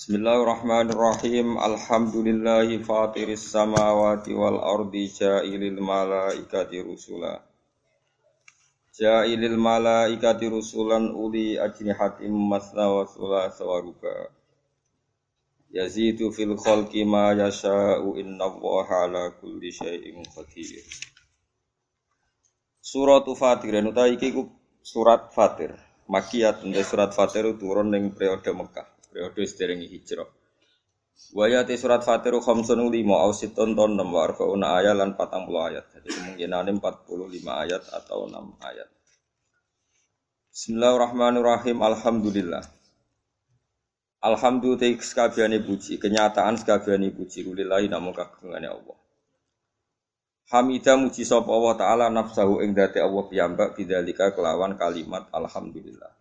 Bismillahirrahmanirrahim. Alhamdulillahi fatiris samawati wal ardi ja'ilil malaikati rusula. Ja'ilil malaikati rusulan uli ajnihatim masna wa sulasa wa ruba. Yazidu fil khalqi ma yasha'u innallaha ala kulli syai'in qadir. Surat Fatir utawi iki surat Fatir. Makiyat surat Fatir turun ning periode Mekah periode sedereng hijrah. Wayati surat Fatir khamsun lima au siton ton enam wa arbauna ayat lan patang puluh ayat. Jadi kemungkinan empat puluh lima ayat atau enam ayat. Bismillahirrahmanirrahim. Alhamdulillah. Alhamdulillah sekabiani puji, kenyataan sekabiani puji kulillahi namun kagungane Allah. Hamidah muji sapa Allah taala nafsahu ing dati Allah piyambak bidzalika kelawan kalimat alhamdulillah.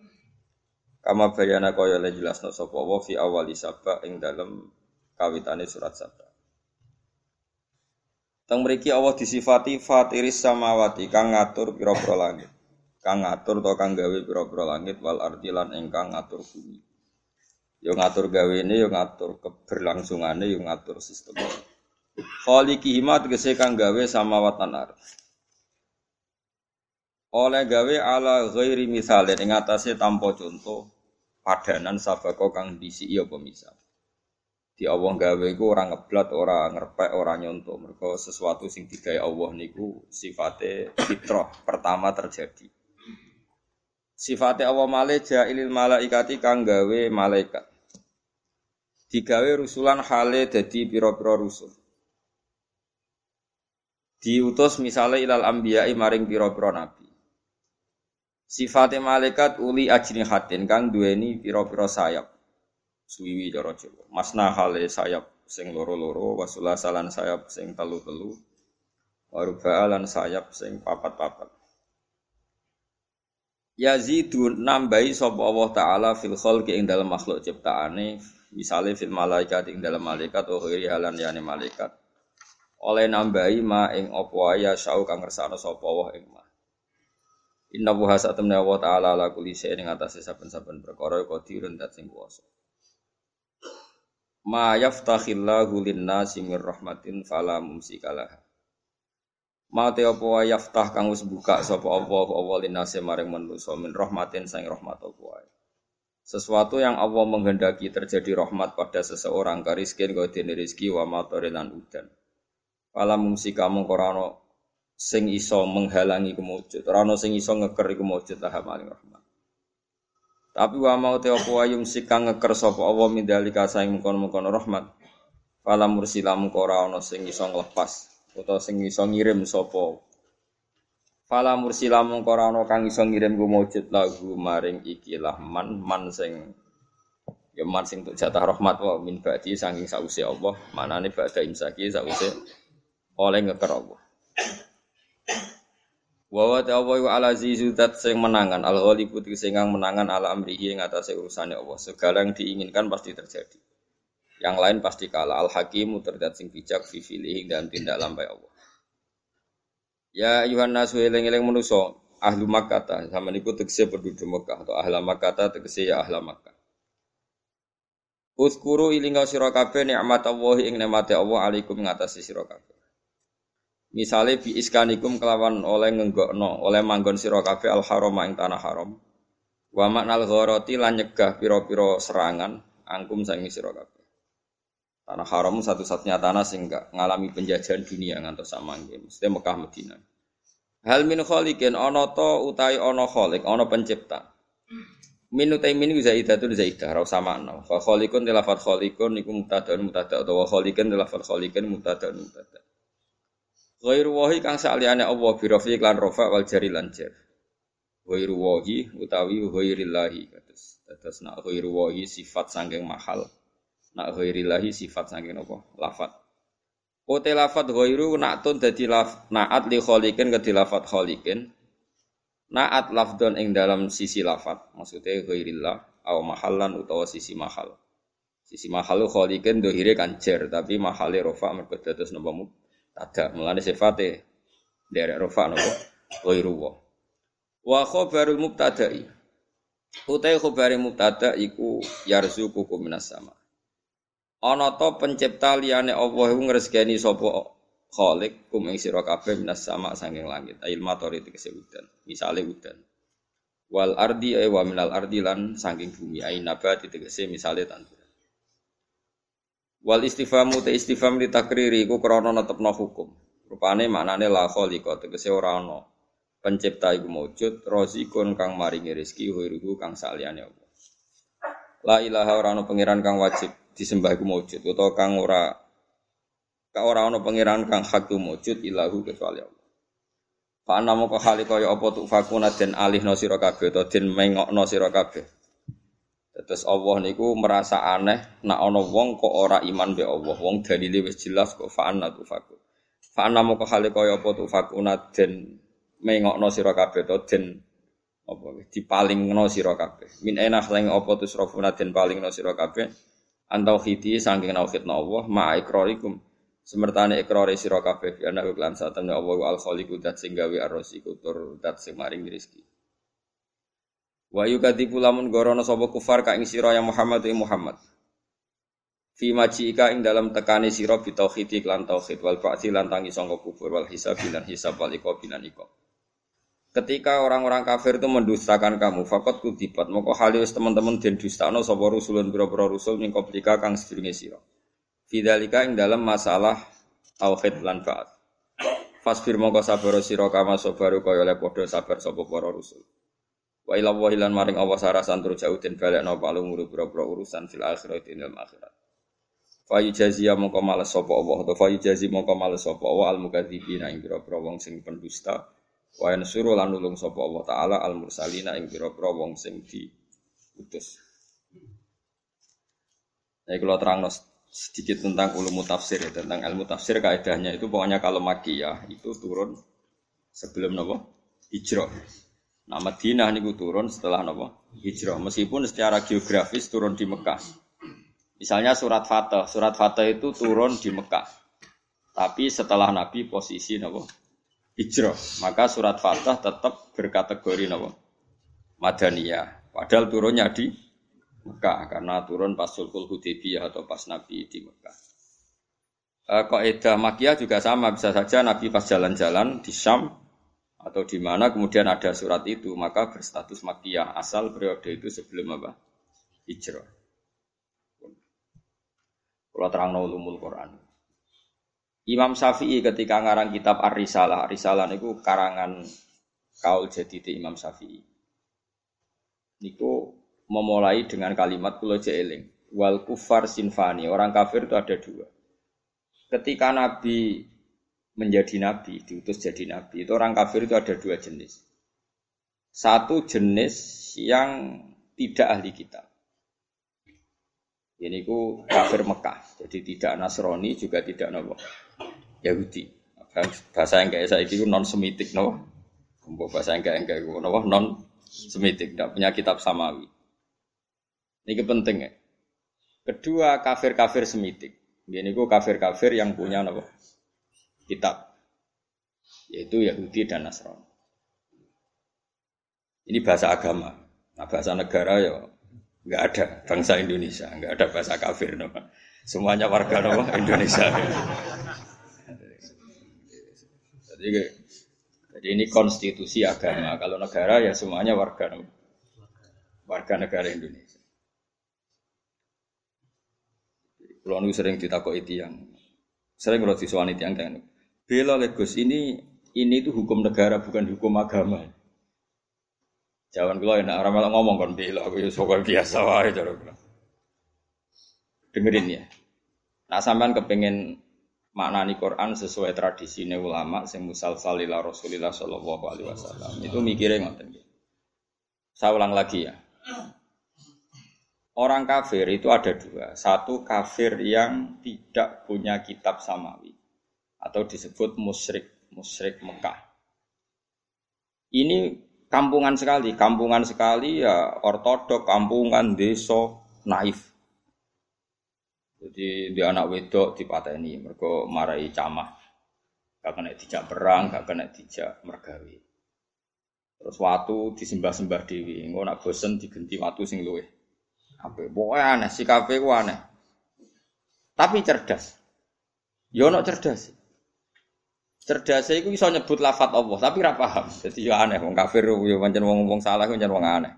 Kama bayana kaya le jelasno sapa wa fi awali sabak ing dalem kawitane surat sabak. Teng mriki Allah disifati fatiris samawati kang ngatur pira-pira langit. Kang ngatur to kang gawe pira-pira langit wal ardi ingkang ngatur bumi. Yo ngatur gawene yo ngatur keberlangsungane yo ngatur sistem. Khaliqi hima tegese kang gawe samawat lan ardh oleh gawe ala ghairi misalin ing atase tanpa contoh padanan sabako kang disi iya pemisah. Di Allah gawe iku ora ngeblat, ora ngerpek, ora nyontoh. Mergo sesuatu sing digawe Allah niku sifate fitrah pertama terjadi. Sifate Allah male jailil malaikati kang gawe malaikat. Digawe rusulan hale dadi pira-pira rusul. Diutus misalnya ilal ambiyai maring pira-pira nabi. Sifate malaikat uli hatin kang duweni pira-pira sayap. Suwiwi cara Jawa. Masna hale sayap sing loro-loro, wasula salan sayap sing telu-telu. Waruba lan sayap sing papat-papat. Yazidu nambahi sapa Allah taala fil khalqi ing dalam makhluk ciptaane, misale fil malaikat ing dalam malaikat oh halan yani malaikat. Oleh nambahi ma ing apa ya sau kang ngersano sapa Allah ing ma. Inna wuha satamna wa ta'ala ala kulli syai'in ing atase saben-saben perkara qadirun dat sing kuwasa. Ma yaftakhillahu lin-nasi mir rahmatin fala mumsikalah. Ma te apa wa yaftah kang wis buka sapa Allah Allah lin-nasi maring manusa min rahmatin sang rahmat apa Sesuatu yang Allah menghendaki terjadi rahmat pada seseorang kariskin kau dene rezeki wa matorilan udan. Fala mumsika mung sing iso menghalangi kemujud, ora ana sing iso ngeker iku mujud lah maling rahmat. Tapi wa mau te apa ayum sikang ngeker sapa Allah mindalika saing mengkon-mengkon rahmat. Fala mursila mengko ora ana sing iso nglepas utawa sing iso ngirim sapa. Fala mursila mengko ora ana kang iso ngirim ku mujud lagu maring ikilah man man sing ya man sing untuk jatah rahmat wa min ba'di saking sause Allah manane ba'da imsaki sause oleh ngeker Allah. Wa wa ta'ala ala azizu dat sing menangan al ghalibu sing menangan ala amrihi ing atase urusane Allah. Segala yang diinginkan pasti terjadi. Yang lain pasti kalah. Al hakimu terdat sing bijak fi filih dan tindak lampai Allah. Ya ayuhan nasu eling-eling manusa ahlu Makkah sama niku tegese penduduk Mekah atau ahla Makkah tegese ya ahla Makkah. Uskuru ilingau sira kabeh nikmat Allah ing nikmate Allah alaikum ngatasi sira kabeh. Misale bi iskanikum kelawan oleh ngenggokno, oleh manggon sira kabeh al haram ing tanah haram. Wa maknal gharati lan nyegah pira-pira serangan angkum sangi sira kabeh. Tanah haram satu-satunya tanah sing gak ngalami penjajahan dunia ngantos samangke, mesti Mekah Madinah. Hal min khaliqin ana to utai ana khaliq, ana pencipta. Min utai min zaidatun zaidah ra sama makna. Fa khaliqun tilafat khaliqun iku mubtada' utawa khaliqin tilafat mubtada'un mubtada'. Ghairu wahi kang saliyane Allah bi rafi lan rafa wal jari lan jar. Ghairu wahi utawi ghairillahi kados. Dados nak ghairu wahi sifat sangking mahal. Nak ghairillahi sifat sangking apa? Lafat. Ote lafat ghairu nak tun dadi laf naat li khaliqin ke lafat khaliqin. Naat lafdon ing dalam sisi lafat. Maksudnya ghairillah au mahallan utawa sisi mahal. Sisi mahal khaliqin dohire kan tapi mahale rafa mergo dados napa ada mulane sifate derek rofa nopo ghairu wa wa khabarul mubtada'i utai khabari mubtada iku yarzuqukum minas sama Ana to pencipta liyane Allah iku ngresgeni sapa Khalik kum ing sira kabeh minas sama sanging langit. Ail matori tegese udan. Misale udan. Wal ardi ay wa minal ardi lan bumi ay nabati tegese misale tanduran. Wal istifamu te istifham li takriri iku krana netepno hukum. Rupane maknane la khaliqa tegese ora ana pencipta iku maujud rozikun kang maringi rezeki huiruhu kang saliyane Allah. La ilaha ora ana kang wajib disembah iku maujud utawa kang ora Ka ora ana kang hak wujud ilahu kecuali Allah. Fa ana moko hale kaya apa tu fakuna den alihno sira kabeh utawa den mengokno sira kabeh. Terus Allah niku merasa aneh nak ana wong kok ora iman be Allah. Wong dalile wis jelas kok fa ana tu fakun. Fa ana moko hale kaya apa tu fakuna den mengokno sira kabeh utawa den apa dipalingno sira kabeh. Min enah leng apa tu srafuna den palingno sira kabeh. Antau khiti saking nauhidna Allah ma ikrarikum Semertane ikrar sira kabeh ana lan satemene Allah al khaliqu dat sing gawe arrosiku tur dat sing maring rezeki. Wa yukadibu lamun gorono sapa kufar ka ing sira ya Muhammad ya Muhammad. Fi ika ing dalam tekani sira bi tauhid lan tauhid wal ba'ti lan tangi sangka kubur wal hisab lan hisab wal iqab lan iqab. Ketika orang-orang kafir itu mendustakan kamu, fakot kudibat. Moko halis teman-teman den dustano sapa rusulun pira-pira rusul ning kang sedurunge sira. Fidalika ing dalam masalah tauhid lan ba'at. Fasbir mongko sabar sira kama sabaru kaya oleh sabar sapa para rusul. Wa ila wa lan maring Allah sarasan tur jauh den balekno palu nguru pira-pira urusan fil akhirat dalam akhirat. Fa yujaziya mongko males sapa Allah atau fa yujazi mongko males sapa Allah al mukadzibina ing pira-pira wong sing pendusta. Wa yansuru lan nulung sapa Allah taala al mursalina ing pira-pira wong sing diutus. Nah, kalau terang sedikit tentang ulum tafsir ya, tentang ilmu tafsir kaidahnya itu pokoknya kalau makiyah itu turun sebelum nopo hijrah. Nah Madinah niku turun setelah nopo hijrah. Meskipun secara geografis turun di Mekah. Misalnya surat Fatah, surat Fatah itu turun di Mekah. Tapi setelah Nabi posisi nopo hijrah, maka surat Fatah tetap berkategori nopo Madaniyah. Padahal turunnya di Mekah karena turun pas Sulhul Hudaybiyah atau pas Nabi di Mekah. E, Kaidah Makiyah juga sama, bisa saja Nabi pas jalan-jalan di Syam atau di mana kemudian ada surat itu, maka berstatus Makiyah asal periode itu sebelum apa? Hijrah. Kalau terang ulumul Quran. Imam Syafi'i ketika ngarang kitab Ar-Risalah, Ar-Risalah itu karangan kaul jadi Imam Syafi'i. Niku memulai dengan kalimat kulo jeeling wal kufar sinfani orang kafir itu ada dua ketika nabi menjadi nabi diutus jadi nabi. Itu orang kafir itu ada dua jenis. Satu jenis yang tidak ahli kitab. Ini ku kafir Mekah. Jadi tidak Nasrani juga tidak nopo. Yahudi. Bahasa yang kayak saya itu non semitik nopo. Bahasa yang kayak kayak nopo. Non semitik tidak punya kitab samawi. Ini penting ya. Kedua kafir-kafir semitik. Ini ku kafir-kafir yang punya apa? Kitab. Yaitu Yahudi dan Nasrani. Ini bahasa agama. Nah, bahasa negara ya nggak ada bangsa Indonesia, nggak ada bahasa kafir, no. semuanya warga no, Indonesia. jadi, jadi ini konstitusi agama. Kalau negara ya semuanya warga no, warga negara Indonesia. Kalau sering itu yang sering kalau disuani tiang tiang. Bela Legos ini ini itu hukum negara bukan hukum agama. Jangan kalau enak orang malah ngomong kan bela, aku ya soal biasa wae cara Dengerin ya. Nah sampean kepengen maknani Quran sesuai tradisi ulama sing musal salila Rasulillah sallallahu alaihi wasallam. Itu mikirnya ngoten Saya ulang lagi ya. Orang kafir itu ada dua. Satu kafir yang tidak punya kitab samawi atau disebut musyrik, musyrik Mekah. Ini kampungan sekali, kampungan sekali ya ortodok, kampungan, desa, naif. Jadi di anak wedok di ini mereka marahi camah. Gak kena dijak perang, gak kena dijak mergawi. Terus waktu disembah-sembah dewi, nggak nak bosen digenti waktu sing luweh. Apa? Pokoknya aneh, si kafe ku aneh. Tapi cerdas. Yo ya cerdas. Cerdas iku iso nyebut lafat Allah, tapi ora paham. Jadi ya aneh wong kafir yo pancen wong wong salah pancen wong aneh.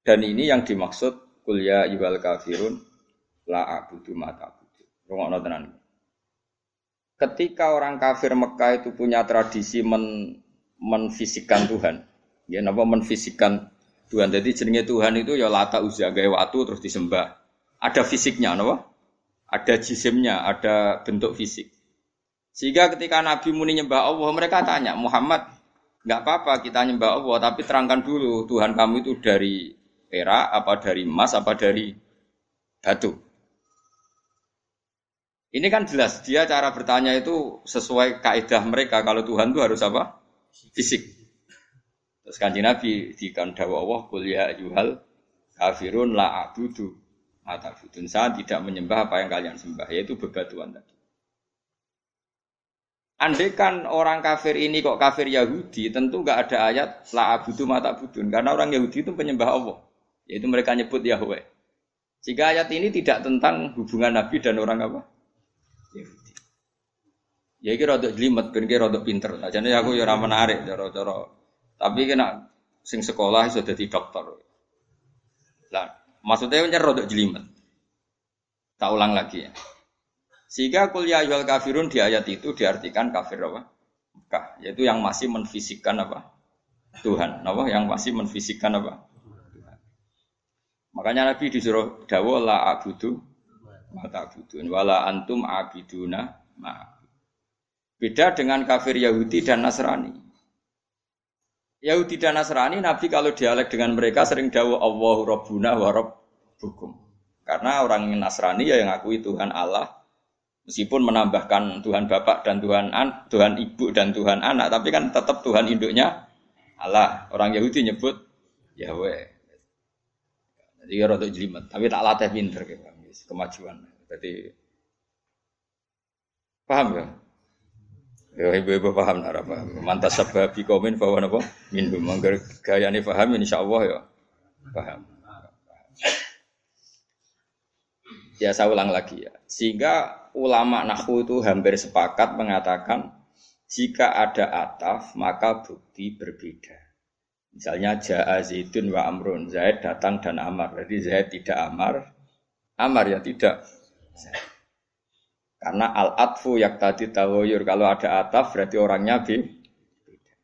Dan ini yang dimaksud kuliah ibal kafirun la abudu mata abudu. Rungokno tenan. Ketika orang kafir Mekah itu punya tradisi men menfisikkan Tuhan, ya napa menfisikkan Tuhan. Jadi jenenge Tuhan itu ya lata uzza gawe watu terus disembah. Ada fisiknya, napa? Ada jisimnya, ada bentuk fisik. Sehingga ketika Nabi muni nyembah Allah, mereka tanya, Muhammad, nggak apa-apa kita nyembah Allah, tapi terangkan dulu Tuhan kamu itu dari perak, apa dari emas, apa dari batu. Ini kan jelas, dia cara bertanya itu sesuai kaidah mereka. Kalau Tuhan itu harus apa? Fisik. Terus kanji Nabi di kandawa Allah, kuliah yuhal kafirun la abudu mata Saya tidak menyembah apa yang kalian sembah, yaitu bebatuan tadi. Andai kan orang kafir ini kok kafir Yahudi, tentu nggak ada ayat la abudu mata budun. Karena orang Yahudi itu penyembah Allah. Yaitu mereka nyebut Yahweh. Jika ayat ini tidak tentang hubungan Nabi dan orang apa? Yahudi. Ya ini rada jelimet, ben iki rada pinter. Jadi aku ya menarik cara-cara. Tapi kena sing sekolah sudah di dokter. Lah, maksudnya kan rada jelimet. Tak ulang lagi ya. Sehingga kuliah yual kafirun di ayat itu diartikan kafir apa? Mekah, yaitu yang masih menfisikkan apa? Tuhan, apa? Yang masih menfisikkan apa? Makanya Nabi disuruh dawa la abudu mata abudun wala antum abiduna ma. Beda dengan kafir Yahudi dan Nasrani. Yahudi dan Nasrani Nabi kalau dialek dengan mereka sering dawa Allahu Rabbuna wa Rabbukum. Karena orang Nasrani ya yang akui Tuhan Allah Meskipun menambahkan Tuhan Bapak dan Tuhan an, Tuhan Ibu dan Tuhan Anak, tapi kan tetap Tuhan induknya Allah. Orang Yahudi nyebut Yahweh. Jadi ya rada jelimet, tapi tak latih pinter kemajuan. Jadi paham ya? Ya ibu-ibu paham nara paham. Mantas sebab komen bahwa apa? Minhum manggar gayane paham Allah ya. Paham. Ya saya ulang lagi ya. Sehingga ulama nahu itu hampir sepakat mengatakan jika ada ataf maka bukti berbeda. Misalnya Ja'a Zaidun wa Amrun, Zaid datang dan Amar. Jadi Zaid tidak Amar, Amar ya tidak. Karena al-atfu yak tadi tawoyur. Kalau ada ataf berarti orangnya beda.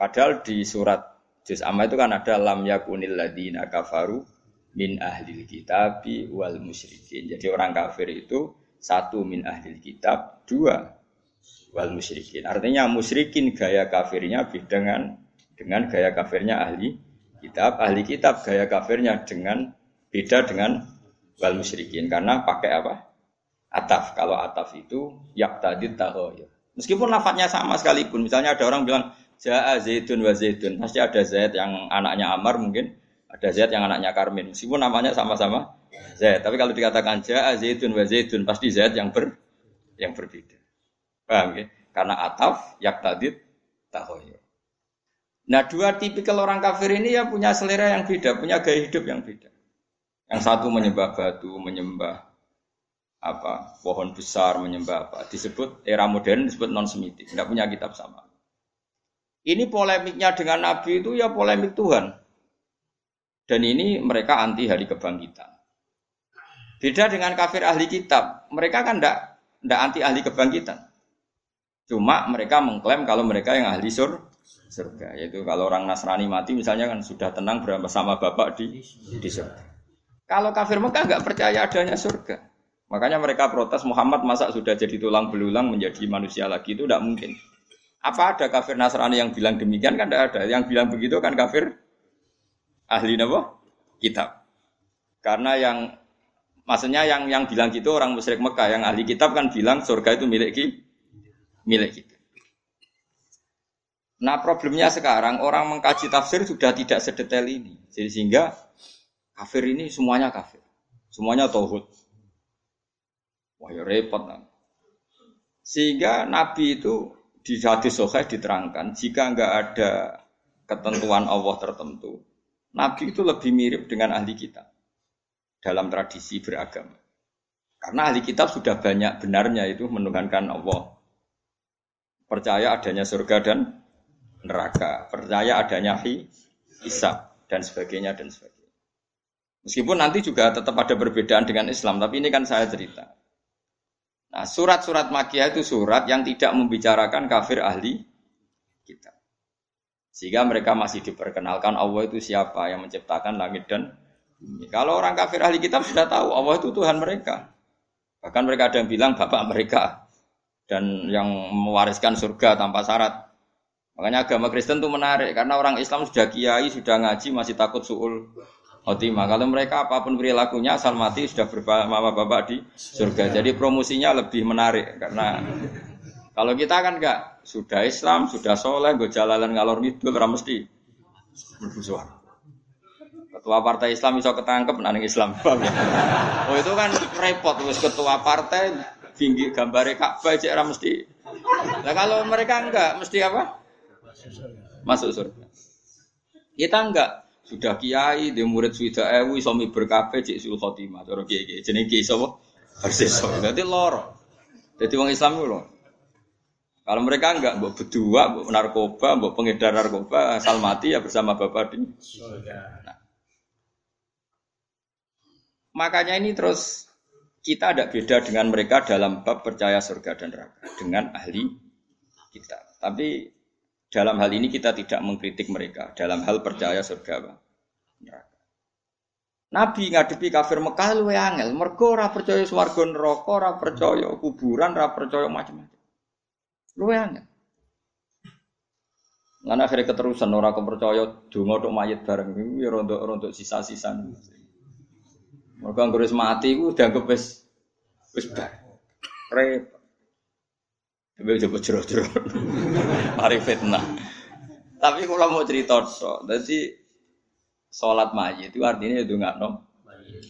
Padahal di surat Juz Amma itu kan ada lam yakunil ladina kafaru min ahlil kitabi wal musyrikin. Jadi orang kafir itu satu min ahli kitab, dua wal musyrikin. Artinya musyrikin gaya kafirnya dengan dengan gaya kafirnya ahli kitab, ahli kitab gaya kafirnya dengan beda dengan wal musyrikin karena pakai apa? Ataf. Kalau ataf itu yak tadi tahoyur. Meskipun lafadznya sama sekalipun, misalnya ada orang bilang Ja'a Zaidun wa Zaidun, pasti ada Zaid yang anaknya Amar mungkin, ada Zaid yang anaknya Karmin. Meskipun namanya sama-sama Zaid. Tapi kalau dikatakan ja'a zaitun wa zaitun pasti Zaid yang ber yang berbeda. Paham ya? Karena ataf yak tadid tahoyo. Nah dua tipikal orang kafir ini ya punya selera yang beda, punya gaya hidup yang beda. Yang satu menyembah batu, menyembah apa pohon besar, menyembah apa. Disebut era modern disebut non semitik, tidak punya kitab sama. Ini polemiknya dengan Nabi itu ya polemik Tuhan. Dan ini mereka anti hari kebangkitan. Beda dengan kafir ahli kitab, mereka kan tidak tidak anti ahli kebangkitan. Cuma mereka mengklaim kalau mereka yang ahli sur, surga, yaitu kalau orang Nasrani mati misalnya kan sudah tenang bersama bapak di di surga. Kalau kafir Mekah nggak percaya adanya surga, makanya mereka protes Muhammad masa sudah jadi tulang belulang menjadi manusia lagi itu tidak mungkin. Apa ada kafir Nasrani yang bilang demikian kan tidak ada. Yang bilang begitu kan kafir ahli nabo kitab. Karena yang Maksudnya yang yang bilang gitu orang musyrik Mekah, yang ahli kitab kan bilang surga itu milik kita. Milik kita. Nah problemnya sekarang orang mengkaji tafsir sudah tidak sedetail ini. Jadi sehingga kafir ini semuanya kafir. Semuanya tauhid. Wah ya repot. Nah. Sehingga Nabi itu di hadis soheh diterangkan jika nggak ada ketentuan Allah tertentu, Nabi itu lebih mirip dengan ahli kitab dalam tradisi beragama. Karena ahli kitab sudah banyak benarnya itu menuhankan Allah. Percaya adanya surga dan neraka, percaya adanya hisab dan sebagainya dan sebagainya. Meskipun nanti juga tetap ada perbedaan dengan Islam, tapi ini kan saya cerita. Nah, surat-surat Makiyah itu surat yang tidak membicarakan kafir ahli kitab. Sehingga mereka masih diperkenalkan Allah itu siapa yang menciptakan langit dan bumi. Kalau orang kafir ahli kitab sudah tahu Allah itu Tuhan mereka. Bahkan mereka ada yang bilang bapak mereka dan yang mewariskan surga tanpa syarat. Makanya agama Kristen itu menarik karena orang Islam sudah kiai, sudah ngaji masih takut suul khotimah. Kalau mereka apa pun perilakunya asal mati sudah berbapak bapak di surga. Jadi promosinya lebih menarik karena kalau kita kan enggak sudah Islam, sudah soleh, gue jalalan ngalor ngidul, mesti berbusuhan. Ketua partai Islam bisa ketangkep nang Islam. oh itu kan repot wis ketua partai tinggi gambar Ka'bah cek mesti. Nah kalau mereka enggak mesti apa? Masuk surga. Kita enggak sudah kiai di murid sudah ewu suami berkafe cek sul khotimah cara kiai kiai jenenge kiai sapa persis jadi loro jadi orang Islam itu loh kalau mereka enggak, mbok berdua, mbok narkoba, mbok pengedar narkoba, asal mati ya bersama bapak di nah, Makanya ini terus kita ada beda dengan mereka dalam bab percaya surga dan neraka dengan ahli kita. Tapi dalam hal ini kita tidak mengkritik mereka dalam hal percaya surga neraka. Nabi ngadepi kafir Mekah lu angel, mergo ora percaya swarga neraka, ora percaya kuburan, ora percaya macam-macam. Lu angel. Lan akhirnya keterusan orang kepercaya donga tok mayit bareng ya rontok-rontok sisa-sisa. Mereka anggere mati ku dianggap wis wis bar. Repot. Tapi coba jero-jero. Mari fitnah. Tapi kalau mau cerita tok, jadi sholat mayit itu artinya itu nggak nom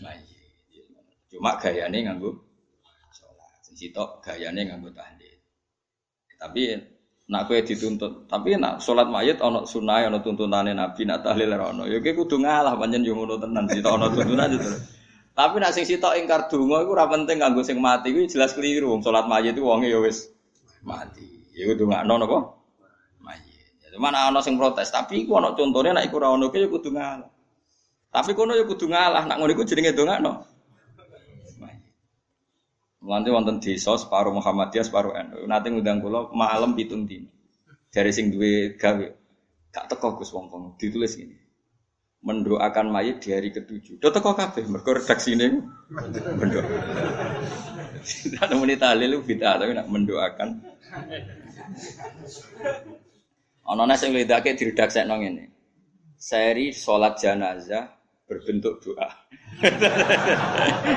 mayit. Cuma gayane nganggo sholat. Sisi tok gayane nganggo tahlil. Tapi nak kue dituntut, tapi nak sholat mayit ono sunai ono tuntunane nabi nak tahlil ono. Ya kudu ngalah panjen yo ngono tenan, sih ono tuntunan itu. Tapi nak sing sitok ingkar donga iku ora penting kanggo sing mati iku jelas keliru. Salat mayit itu wonge ya wis mati. Iku dongakno napa? Mayit. Ya mana ana sing protes, tapi iku ana contone nek iku ora ono ya kudu ngalah. Tapi kono ya kudu ngalah, nak ngono iku jenenge dongakno. Nanti wonten desa separuh Muhammadiyah separuh NU. Nanti ngundang kula malam pitung dino. Dari sing duwe gawe. Gak teko Gus wong ditulis gini mendoakan mayit di hari ketujuh. Do teko kabeh mergo redaksine mendoa. Tidak menit tahlil bid'ah tapi nak mendoakan. Ana nek sing lidake diredaksekno ngene. Seri salat jenazah berbentuk doa.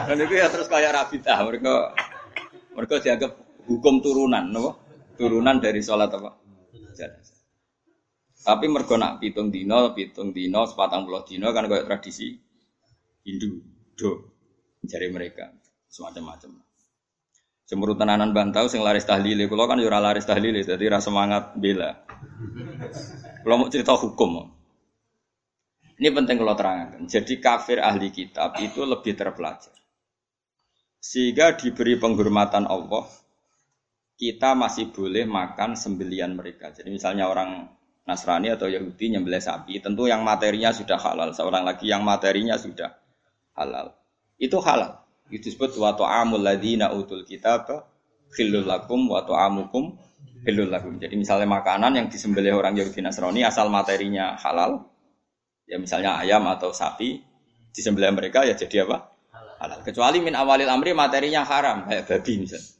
Dan itu ya terus kayak rabitah mereka mereka dianggap hukum turunan, no? turunan dari sholat apa? Tapi mergo nak pitung dino, pitung dino, sepatang puluh dino kan kayak tradisi Hindu, do cari mereka semacam-macam. Cemurut tenanan bantau sing laris tahlil, kalau kan yura laris tahlil, jadi rasa semangat bela. Kalau mau cerita hukum, ini penting kalau terangkan. Jadi kafir ahli kitab itu lebih terpelajar. Sehingga diberi penghormatan Allah, kita masih boleh makan sembelian mereka. Jadi misalnya orang Nasrani atau Yahudi nyembelih sapi, tentu yang materinya sudah halal. Seorang lagi yang materinya sudah halal. Itu halal. Itu disebut wa ta'amul ladina utul kitab khillul lakum wa ta'amukum khillul lakum. Jadi misalnya makanan yang disembelih orang Yahudi Nasrani asal materinya halal, ya misalnya ayam atau sapi disembelih mereka ya jadi apa? Halal. Kecuali min awalil amri materinya haram kayak babi misalnya.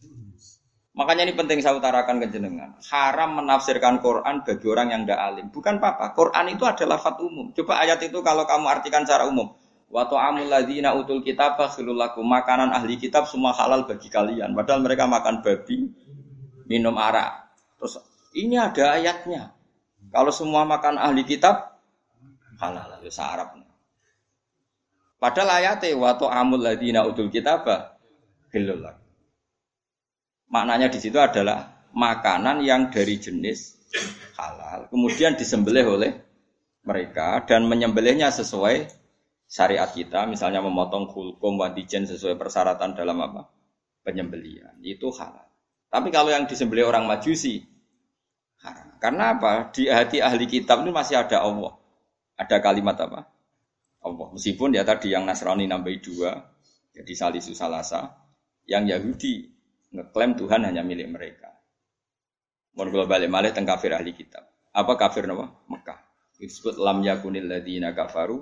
Makanya ini penting saya utarakan ke jenengan. Haram menafsirkan Quran bagi orang yang tidak alim. Bukan apa-apa. Quran itu adalah fat umum. Coba ayat itu kalau kamu artikan secara umum. Wa ta'amul ladzina utul kitab lakum. Makanan ahli kitab semua halal bagi kalian. Padahal mereka makan babi, minum arak. Terus ini ada ayatnya. Kalau semua makan ahli kitab halal. Ya Arab. Padahal ayatnya wa ta'amul ladzina utul kitab lakum. Maknanya di situ adalah makanan yang dari jenis halal, kemudian disembelih oleh mereka dan menyembelihnya sesuai syariat kita, misalnya memotong kulkum wadijen sesuai persyaratan dalam apa? penyembelian itu halal. Tapi kalau yang disembelih orang Majusi haram. Karena apa? Di hati ahli kitab itu masih ada Allah. Ada kalimat apa? Allah. Meskipun ya tadi yang Nasrani nambah dua, jadi salisu salasa, yang Yahudi ngeklaim Tuhan hanya milik mereka. Mohon kalau balik malih tentang kafir ahli kitab. Apa kafir nama? Mekah. Disebut lam yakunil ladina kafaru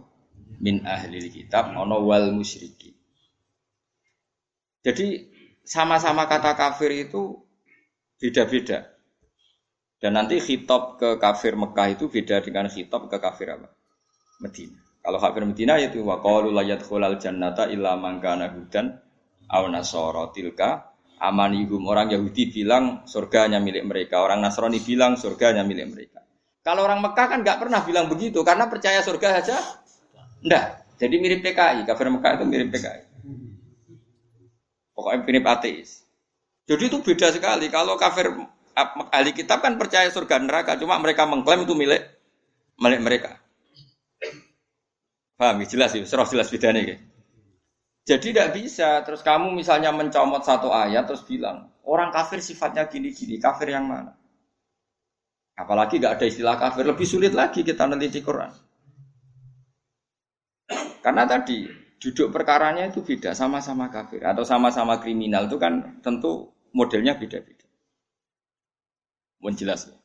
min ahli kitab ono wal musyriki. Jadi sama-sama kata kafir itu beda-beda. Dan nanti khitab ke kafir Mekah itu beda dengan khitab ke kafir apa? Medina. Kalau kafir Medina itu wa qalu la yadkhulal jannata illa man kana hudan aw nasara tilka amanihum. Orang Yahudi bilang surga hanya milik mereka, orang Nasrani bilang surga hanya milik mereka. Kalau orang Mekah kan nggak pernah bilang begitu karena percaya surga saja. Enggak. Jadi mirip PKI, kafir Mekah itu mirip PKI. Pokoknya mirip ateis. Jadi itu beda sekali. Kalau kafir ahli kitab kan percaya surga neraka, cuma mereka mengklaim itu milik milik mereka. Paham? Jelas ya, serah jelas bedanya ya. Jadi tidak bisa terus kamu misalnya mencomot satu ayat terus bilang orang kafir sifatnya gini-gini, kafir yang mana? Apalagi nggak ada istilah kafir, lebih sulit lagi kita neliti Quran. Karena tadi duduk perkaranya itu beda, sama-sama kafir atau sama-sama kriminal itu kan tentu modelnya beda-beda. Jelas ya.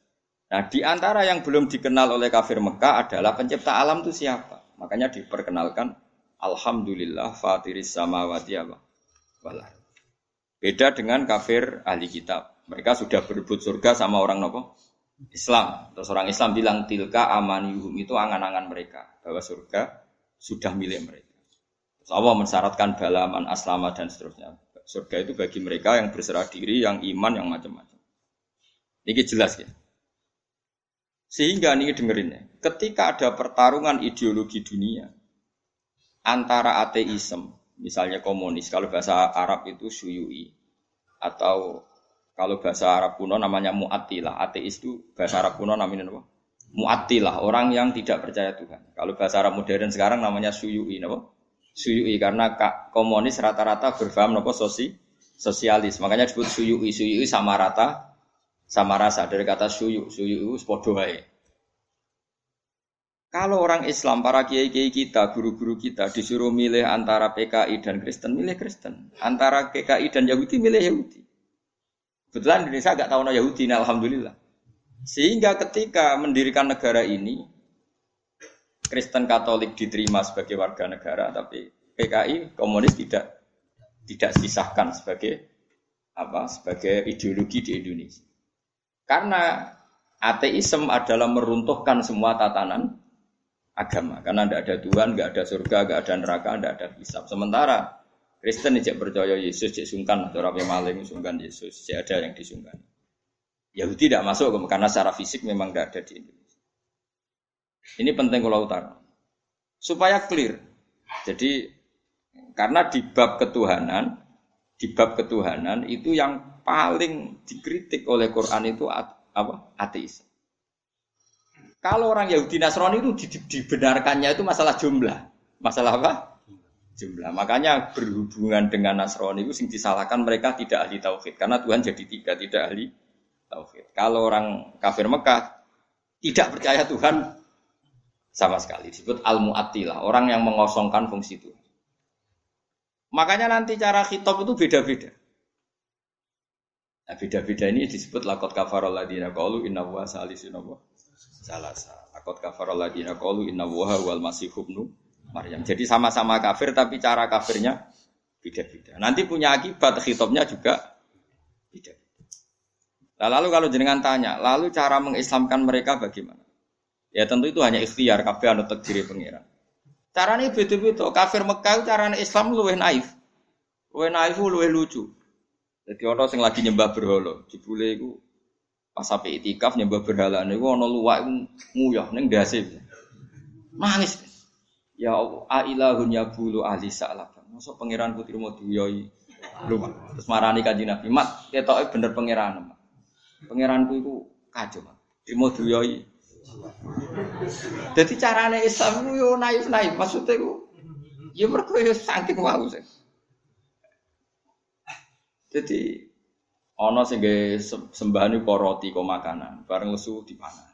Nah, di antara yang belum dikenal oleh kafir Mekah adalah pencipta alam itu siapa? Makanya diperkenalkan Alhamdulillah fatiris samawati apa? Beda dengan kafir ahli kitab. Mereka sudah berebut surga sama orang nopo? Islam. Terus orang Islam bilang tilka amaniyuhum itu angan-angan mereka bahwa surga sudah milik mereka. Terus Allah mensyaratkan balaman aslama dan seterusnya. Surga itu bagi mereka yang berserah diri, yang iman, yang macam-macam. Ini jelas ya. Sehingga ini dengerin ya, ketika ada pertarungan ideologi dunia antara ateisme, misalnya komunis, kalau bahasa Arab itu suyui, atau kalau bahasa Arab kuno namanya mu'attilah, ateis itu bahasa Arab kuno namanya apa? Mu'attilah, orang yang tidak percaya Tuhan. Kalau bahasa Arab modern sekarang namanya suyui, apa? Suyui karena komunis rata-rata berfaham apa sosi sosialis, makanya disebut suyui, suyui sama rata sama rasa dari kata suyu, suyu sepodo Kalau orang Islam, para kiai-kiai kita, guru-guru kita disuruh milih antara PKI dan Kristen, milih Kristen. Antara PKI dan Yahudi, milih Yahudi. Kebetulan Indonesia agak tahu Yahudi, nah, Alhamdulillah. Sehingga ketika mendirikan negara ini, Kristen Katolik diterima sebagai warga negara, tapi PKI komunis tidak tidak disahkan sebagai apa sebagai ideologi di Indonesia. Karena ateisme adalah meruntuhkan semua tatanan agama. Karena tidak ada Tuhan, tidak ada surga, tidak ada neraka, tidak ada hisab. Sementara Kristen tidak percaya Yesus, tidak sungkan, atau Rabi Maling sungkan Yesus, tidak ada yang disungkan. Yahudi tidak masuk karena secara fisik memang tidak ada di Indonesia. Ini penting kalau utara. Supaya clear. Jadi karena di bab ketuhanan, di bab ketuhanan itu yang paling dikritik oleh Quran itu apa? Ateis. Kalau orang Yahudi Nasrani itu dibenarkannya itu masalah jumlah. Masalah apa? Jumlah. Makanya berhubungan dengan Nasrani itu sing disalahkan mereka tidak ahli tauhid karena Tuhan jadi tiga tidak ahli tauhid. Kalau orang kafir Mekah tidak percaya Tuhan sama sekali disebut al-mu'attilah, orang yang mengosongkan fungsi Tuhan. Makanya nanti cara khitab itu beda-beda. Nah, beda-beda ini disebut lakot kafarol ladina qalu inna wa salisun salasa. Lakot kafarol ladina qalu inna wa wal masih ibnu Maryam. Jadi sama-sama kafir tapi cara kafirnya beda-beda. Nanti punya akibat khitabnya juga beda. Nah, lalu kalau jenengan tanya, lalu cara mengislamkan mereka bagaimana? Ya tentu itu hanya ikhtiar kafir anu takdiri pangeran. Caranya beda-beda. Kafir Mekah caranya Islam luwih naif. Luwih naif luwih lucu. Jadi orang sing lagi nyembah berhala, jebule iku pas sampai itikaf nyembah berhala niku ana luwak nguyah ning ndase. Nangis. Ya ailahun ya bulu ahli sa'lab. Masa pangeran putri mau duyoi luwak. Terus marani kanjeng Nabi, "Mat, ketoke bener pangeran." Pangeranku iku kacau, Mat. Trimo duyoi. Jadi carane Islam yo naif-naif, maksudnya ku ya mergo saking wau sih. Jadi ana sing sembahan kok roti kok makanan, bareng lesu dipangan.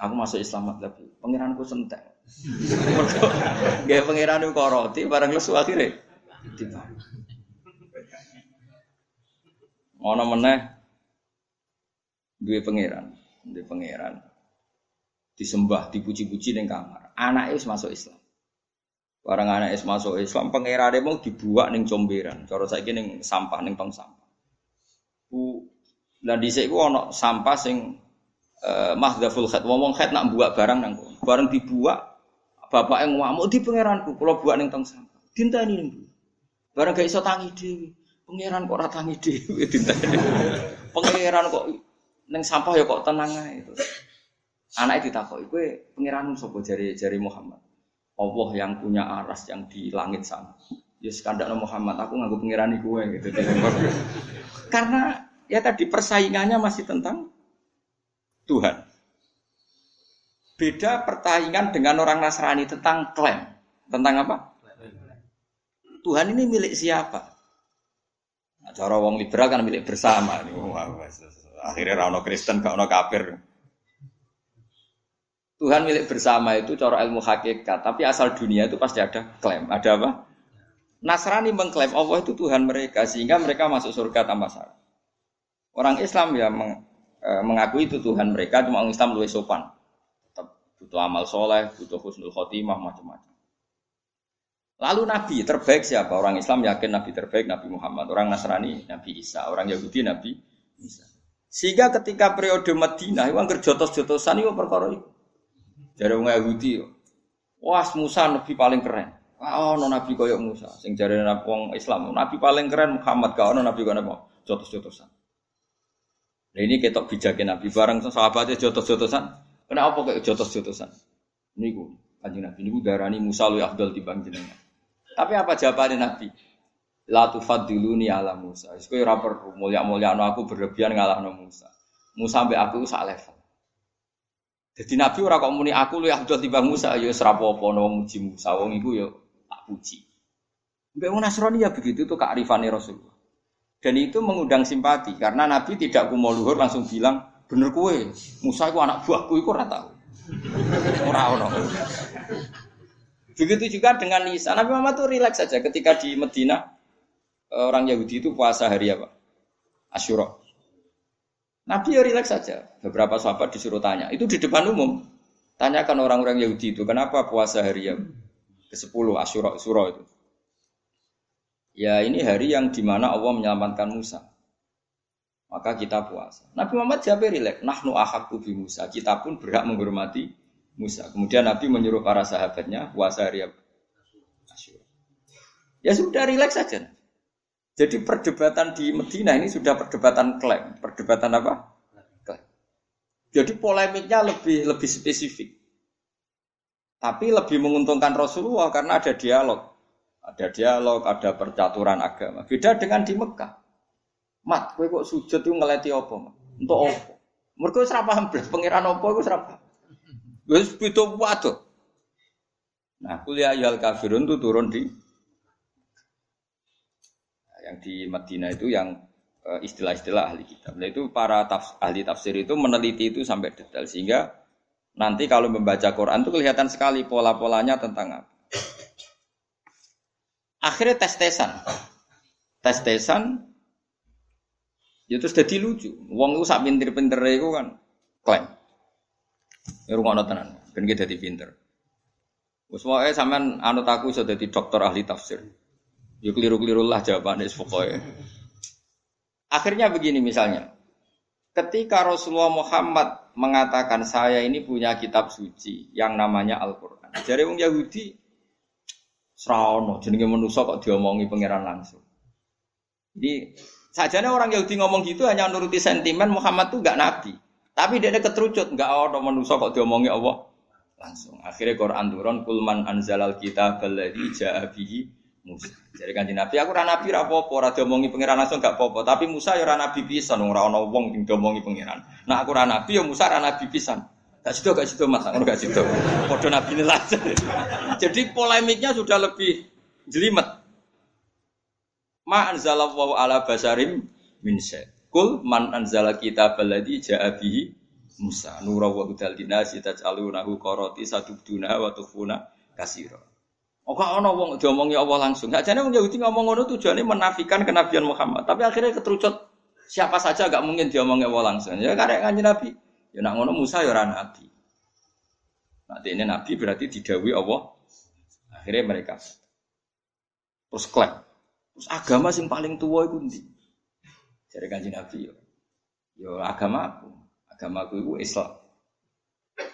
Aku masuk Islam tapi pangeranku sentek. Gaya pangeran kok roti bareng lesu akhirnya dipangan. Ana meneh duwe pangeran, duwe pangeran. Disembah, dipuji-puji ning kamar. Anake wis masuk Islam. Barang anak es masuk Islam, pangerane mau dibuat neng comberan. Cara saya neng sampah neng tong sampah. Dan di sini ono sampah sing uh, mahdaful khat. Ngomong khat nak buat barang nang Barang dibuat, bapak yang ngamuk di pangeranku. Kalau buat neng tong sampah, tinta ini neng Barang gak iso tangi dewi. Pangeran kok ratangi dewi. Tinta Pangeran kok neng sampah ya kok tenang. Anak itu takut, gue pangeran sopo jari jari Muhammad. Allah yang punya aras yang di langit sana. Ya sekandak Muhammad, aku nganggup pengirani gue gitu. Karena ya tadi persaingannya masih tentang Tuhan. Beda persaingan dengan orang Nasrani tentang klaim. Tentang apa? Tuhan ini milik siapa? Nah, cara wong liberal kan milik bersama. Akhirnya rano Kristen, gak ono kafir. Tuhan milik bersama itu cara ilmu hakikat, tapi asal dunia itu pasti ada klaim. Ada apa? Nasrani mengklaim Allah itu Tuhan mereka sehingga mereka masuk surga tanpa syarat. Orang Islam ya meng, e, mengakui itu Tuhan mereka, cuma orang Islam lebih sopan. Tetap butuh amal soleh, butuh husnul khotimah, macam-macam. Lalu Nabi terbaik siapa? Orang Islam yakin Nabi terbaik Nabi Muhammad. Orang Nasrani Nabi Isa. Orang Yahudi Nabi Isa. Sehingga ketika periode Madinah, itu angker jotos-jotosan itu perkara itu. Jadi orang Yahudi, wah Musa nabi paling keren. Oh, no nabi koyok Musa. Sing jare wong Islam, nabi paling keren Muhammad kau no nabi kau mau jotos-jotosan. Nah ini ketok bijakin nabi bareng sahabatnya jotos-jotosan. Kenapa kayak jotos-jotosan? Niku kanjeng nabi niku darani Musa lu Abdul di jenengan. Tapi apa jawabannya nabi? La tufadiluni ala Musa. Iku ora perlu mulya-mulya aku berlebihan ngalahno Musa. Musa sampai aku sak level. Jadi Nabi ora kok muni aku lu Abdul timbang Musa ya serapo apa no muji Musa wong iku ya tak puji. Mbak Nasrani ya begitu tuh kearifan Rasulullah. Dan itu mengundang simpati karena Nabi tidak kumo luhur langsung bilang bener kue Musa itu anak buahku itu ora tahu. Ora ono. Begitu juga dengan Isa. Nabi Muhammad tuh rileks saja ketika di Medina orang Yahudi itu puasa hari apa? Asyura. Nabi ya rileks saja. Beberapa sahabat disuruh tanya. Itu di depan umum. Tanyakan orang-orang Yahudi itu, kenapa puasa hari yang ke-10 Asyura itu? Ya ini hari yang di mana Allah menyelamatkan Musa. Maka kita puasa. Nabi Muhammad jawab rileks. Nahnu ahakku bi Musa. Kita pun berhak menghormati Musa. Kemudian Nabi menyuruh para sahabatnya puasa hari Asyura. Ya sudah rileks saja. Jadi perdebatan di Medina ini sudah perdebatan klaim, perdebatan apa? Klaim. Jadi polemiknya lebih lebih spesifik. Tapi lebih menguntungkan Rasulullah karena ada dialog. Ada dialog, ada percaturan agama. Beda dengan di Mekah. Mat, kowe kok sujud itu ngeleti apa? Untuk apa? Mereka wis ora paham blas, pangeran apa iku ora paham. Wis pitu Nah, kuliah yal kafirun itu turun di yang di Madinah itu yang eh, istilah-istilah ahli kitab. Nah itu para tafs, ahli tafsir itu meneliti itu sampai detail sehingga nanti kalau membaca Quran itu kelihatan sekali pola-polanya tentang apa. Akhirnya tes-tesan. Tes-tesan ya terus jadi lucu. Wong itu sak pinter-pinter itu kan klaim. Ya rumah tenan, ben kita jadi pinter. Wes wae sampean anut aku iso dadi dokter ahli tafsir. Ya keliru-keliru lah jawabannya pokoknya. Akhirnya begini misalnya. Ketika Rasulullah Muhammad mengatakan saya ini punya kitab suci yang namanya Al-Quran. Jadi orang Yahudi Sraono, jenenge manusia kok diomongi pangeran langsung. Jadi sajane orang Yahudi ngomong gitu hanya nuruti sentimen Muhammad tuh gak nabi. Tapi dia keterucut nggak ada manusia kok diomongi Allah langsung. Akhirnya Quran turun kulman anzalal kitab alladzi ja'a Musa. Jadi kan Nabi aku ora nabi ora apa-apa, diomongi pangeran langsung gak apa-apa, tapi Musa ya ora nabi pisan, ora ana wong sing diomongi pangeran. Nah aku ora nabi ya Musa ora nabi pisan. Gak situ gak situ Mas, gak situ. Padha nabi lah. Jadi polemiknya sudah lebih jelimet. Ma anzalallahu ala basarim min. Kul man anzala kitab alladhi ja'a bihi Musa nura wa hudal dinasi taj'alunahu qarati sadubduna wa tukhfuna kasira. Oh kok ana wong diomongi Allah langsung. Gak jane wong Yahudi ngomong ngono tujuannya menafikan kenabian Muhammad. Tapi akhirnya keterucut siapa saja gak mungkin diomongi Allah langsung. Ya karek kanjeng Nabi. Ya nak ngono Musa ya ora nabi. Nanti ini nabi berarti didawi Allah. Akhirnya mereka terus klaim. Terus agama sing paling tua itu ndi? Jadi kanji Nabi yo. Yo agama aku. Agama aku itu Islam.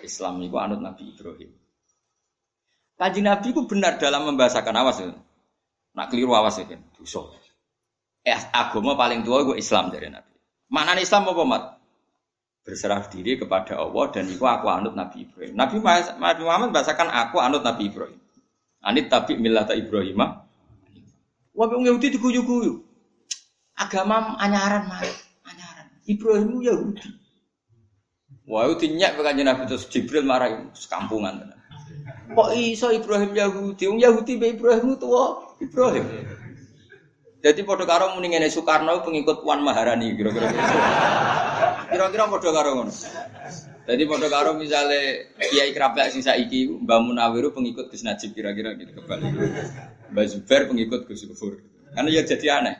Islam itu anut Nabi Ibrahim. Kanji Nabi itu benar dalam membahasakan awas ya. Nak keliru awas ya kan. Eh, agama paling tua itu Islam dari Nabi. Mana Islam apa mat? Berserah diri kepada Allah dan itu aku anut Nabi Ibrahim. Nabi Muhammad bahasakan aku anut Nabi Ibrahim. Anit tapi millata Ibrahimah. Wah, Yahudi diguyu-guyu. Agama anyaran mah anyaran. Ibrahim Yahudi. Wah itu nyak kanjeng Nabi terus Jibril marah sekampungan. Kok iso Ibrahim Yahudi? Wong Yahudi be Ibrahim tua Ibrahim. Jadi podo karo muni Soekarno pengikut Puan Maharani kira-kira kira-kira podo karo ngono jadi podo karo misale Kiai Krabak sing saiki Mbah Munawir pengikut Gus Najib kira-kira gitu kebalik Mbah Zubair pengikut Gus Gufur karena ya jadi aneh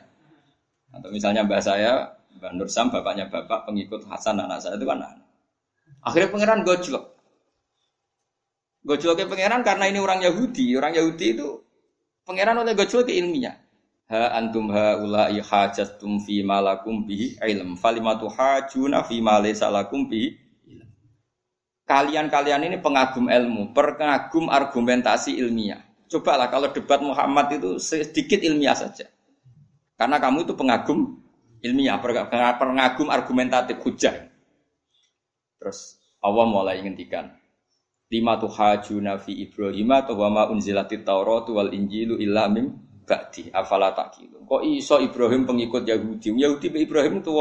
atau misalnya mbak saya, mbak Nur Sam, bapaknya bapak, pengikut Hasan anak saya itu kan aneh. Akhirnya pangeran gojlok. Gojloknya pangeran karena ini orang Yahudi. Orang Yahudi itu pangeran oleh gojlok ke ilmiah. Ha antum ha ulai hajastum fi malakum bihi ilm. Falimatu hajuna fi malaysa lakum bihi Kalian-kalian ini pengagum ilmu, pengagum argumentasi ilmiah. Cobalah kalau debat Muhammad itu sedikit ilmiah saja. Karena kamu itu pengagum ilmiah, pengagum argumentatif hujah. Terus Allah mulai ngendikan lima tuh hajuna fi Ibrahim atau wama unzilatit Taurat wal Injilu illa mim ba'di afala takilu. Kok iso Ibrahim pengikut Yahudi? Yahudi Ibrahim itu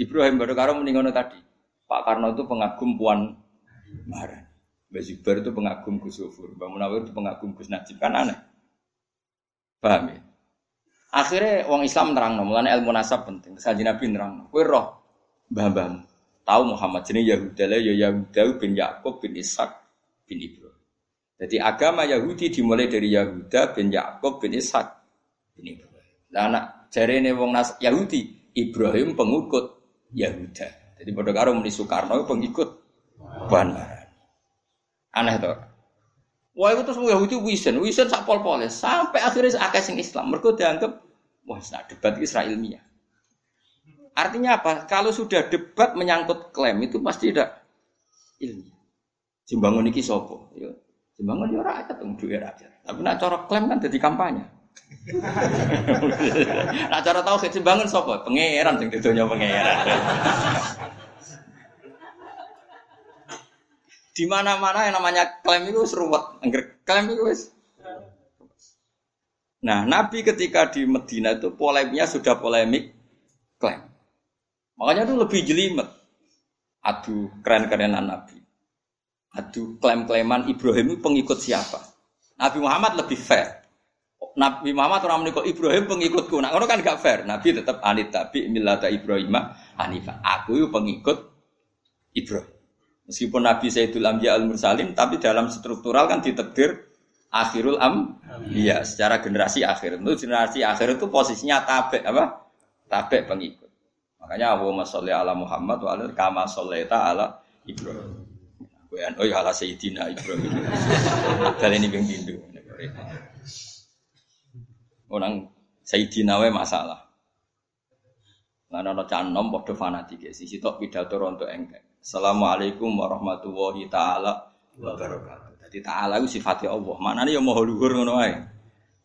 Ibrahim baru karo meninggal tadi. Pak Karno itu pengagum Puan Maharani. Mbak Zubair itu pengagum Gus Ufur. Mbak Munawir itu pengagum Gus Najib. Kan aneh. Paham ya? Akhirnya wong Islam nerang mulane ilmu nasab penting. Saji Nabi nerang Kowe roh mbah-mbahmu. Tahu Muhammad jenenge Yahuda ya Yahuda bin Yakub bin Ishak bin Ibrahim. Jadi agama Yahudi dimulai dari Yahuda bin Yakub bin Ishak Ibrahim. Lah anak jarene wong Nas Yahudi Ibrahim pengikut Yahuda. Jadi pada karo muni Soekarno pengikut Puan Aneh tuh. Wah itu terus Yahudi wisen, wisen sak pol pole sampai akhirnya akeh sing Islam. Mereka dianggap wah nah debat Israel ilmiah. Artinya apa? Kalau sudah debat menyangkut klaim itu pasti tidak ilmiah. Jembangun iki sopo. Jembangun ya rakyat dong duwe rakyat. Tapi nak cara klaim kan jadi kampanye. nak cara tahu jembangun sopo, pangeran sing didonya pangeran. Di mana-mana yang namanya klaim itu seruat. Angger klaim itu wis. Nah, Nabi ketika di Medina itu polemiknya sudah polemik klaim. Makanya itu lebih jelimet. Aduh, keren-kerenan Nabi. Aduh, klaim-klaiman Ibrahim itu pengikut siapa? Nabi Muhammad lebih fair. Nabi Muhammad orang menikah Ibrahim pengikutku. Nah, kan gak fair. Nabi tetap anit tapi milata Ibrahim Hanifah. Aku itu pengikut Ibrahim. Meskipun Nabi Sayyidul Ambiya al Mursalin, tapi dalam struktural kan ditekdir akhirul am. Iya, secara generasi akhir. Itu generasi akhir itu posisinya tabe apa? Tabe pengikut. Makanya Allahumma sholli ala Muhammad wa ala kama shollaita ala Ibrahim. Kowe oh ya ala Sayyidina Ibrahim. Kali ini ping pindho. Orang Sayyidina wae masalah. Lan ana canom padha fanatik sisi tok pidato rontok engkek. Assalamualaikum warahmatullahi taala wabarakatuh. Jadi taala itu sifatnya Allah. Mana nih yang mau luhur ngono ae.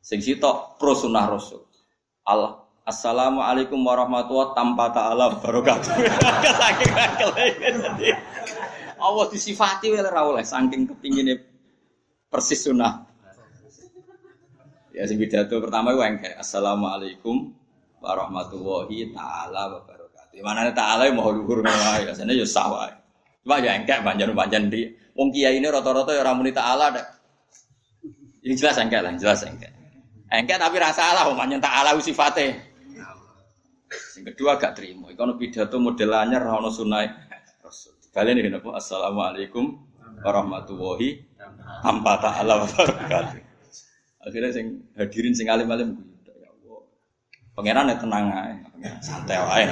Sing sitok pro rasul. Allah Assalamualaikum warahmatullahi tanpa taala wabarakatuh. Saking akele Allah disifati oleh ora oleh saking kepingine persis sunnah. Ya sing pidato pertama itu engke. Assalamualaikum warahmatullahi taala wabarakatuh. Mana taala mau luhur ngono ya sana ya sawah. Cuma ya engkek banjan-banjan di wong kiai ini rata-rata ya ramuni taala dak. Yang jelas engkek lah, jelas engkek. Engke tapi rasa salah, omanya tak ala sifate. Yang kedua gak terima. Iku pidato model anyar ora ono Rasul. Kalian ini napa? Assalamualaikum warahmatullahi tanpa ta'ala wabarakatuh. Akhirnya sing hadirin sing alim-alim ya Allah. Pangeran ya tenang ae, santai wae.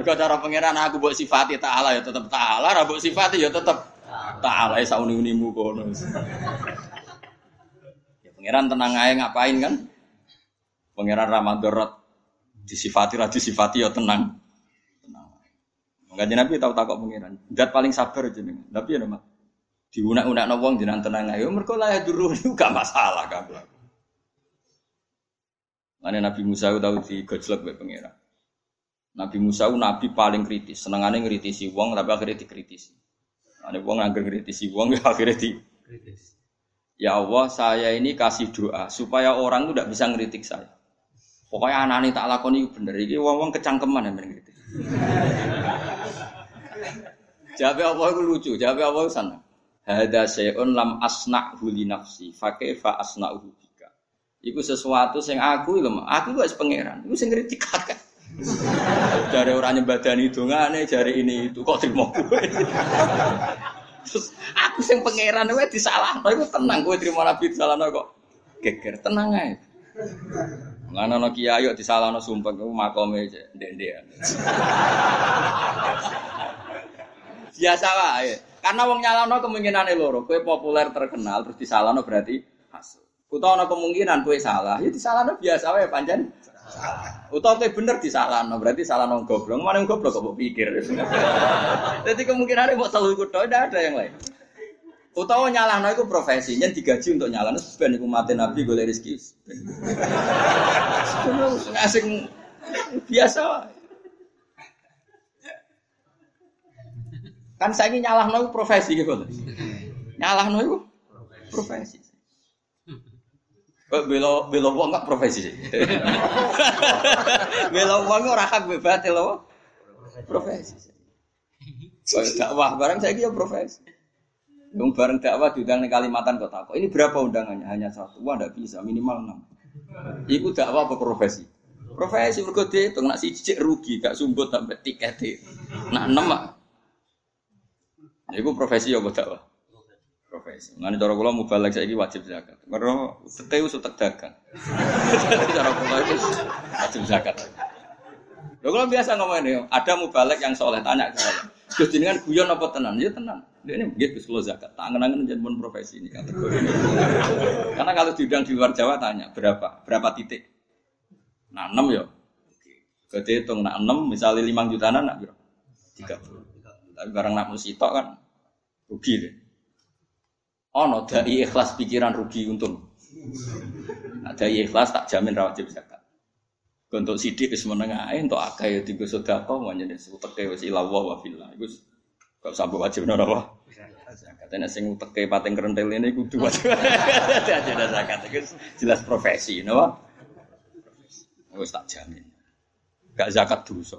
Mergo cara pangeran aku mbok sifati ta'ala ya tetep ta'ala, ra mbok sifati ya tetep ta'ala ya sauni-unimu kono. Pangeran tenang aja ngapain kan? Pangeran Ramadan disifati ra disifati ya. Tenang. Enggak Nabi tahu takok pangeran. Dat paling sabar jenengan. Tapi ya nama diunak-unak wong jenengan tenang aja. Mergo lah ya dulu gak masalah kan. Mana Nabi Musa tahu di gojlok be pangeran. Nabi Musa nabi paling kritis, senengane ngritisi wong tapi akhirnya dikritisi. Ane wong angger ngritisi wong ya akhirnya di kritis. Ya Allah, saya ini kasih doa supaya orang itu tidak bisa ngeritik saya. Pokoknya anak ini tak lakoni bener. Ini wong-wong kecangkeman yang ngeritik. Jawab Allah itu lucu. Jawab Allah itu sana. Hada se'un lam asna huli nafsi. Fa asna bika. Iku sesuatu yang aku itu, aku itu pangeran. Iku sing ngeritik kakak. Dari orang nyembadani dongane, dari ini itu kok terima gue. Terus aku sing pangeran kowe disalahno iku tenang kowe terima nabi disalahno kok. Geger tenang ae. Ngana no kiai yo disalahno sumpah kowe makome ndek-ndekan. Biasa wae. Karena wong kemungkinan loro, kowe populer terkenal terus disalahno berarti hasil. Kuto ana kemungkinan kowe salah, ya disalahno biasa wae pancen Utawa kowe bener disalahno, berarti salah nang goblok. Mana goblok kok pikir. Jadi kemungkinan mau telu iku tok, ada yang lain. Utawa nyalahno itu profesi, nyen digaji untuk nyalahno ben iku mati Nabi golek rezeki. Asing biasa. Kan saya ini nyalahno profesi gitu. Nyalahno itu profesi. Belo belo wong enggak profesi. belo wong ora hak bebas lho. Profesi. Dakwah barang saya dia profesi. Dong bareng dakwah diundang di Kalimantan kota. Kok ini berapa undangannya? Hanya satu. Wah, tidak bisa. Minimal enam. Iku dakwah apa profesi? Profesi mergo itu nak cicik rugi, gak sumbut sampai tiket. Nak enam mak. Iku profesi apa dakwah? profesi. Ngene cara kula mubalek saiki wajib zakat. Mergo tete wis utek dagang. cara kula itu wajib zakat. Lho kula biasa ngomong ini, ada mubalek yang soleh tanya ke saya. Gus jenengan guyon apa tenan? Ya tenan. Dia ini begitu Gus zakat. Tak angen-angen jeneng profesi ini kategori. Karena kalau diundang di luar Jawa tanya berapa? Berapa titik? Nah, 6 ya. Gede hitung nak 6 misalnya 5 juta nak berapa? 30. Tapi barang nak musitok kan rugi deh. Ono dai ikhlas pikiran rugi untung. Nah, dai ikhlas tak jamin rawat zakat. Untuk sidik wis menengah ae untuk akeh ya digo sedekah manjen uteke wis ilawa wa fillah. Iku kok sampe wajib napa? apa? Zakat nek sing uteke pating kerentel ini kudu wajib. Dadi ada zakat jelas profesi napa? Wis tak jamin. Gak zakat dosa.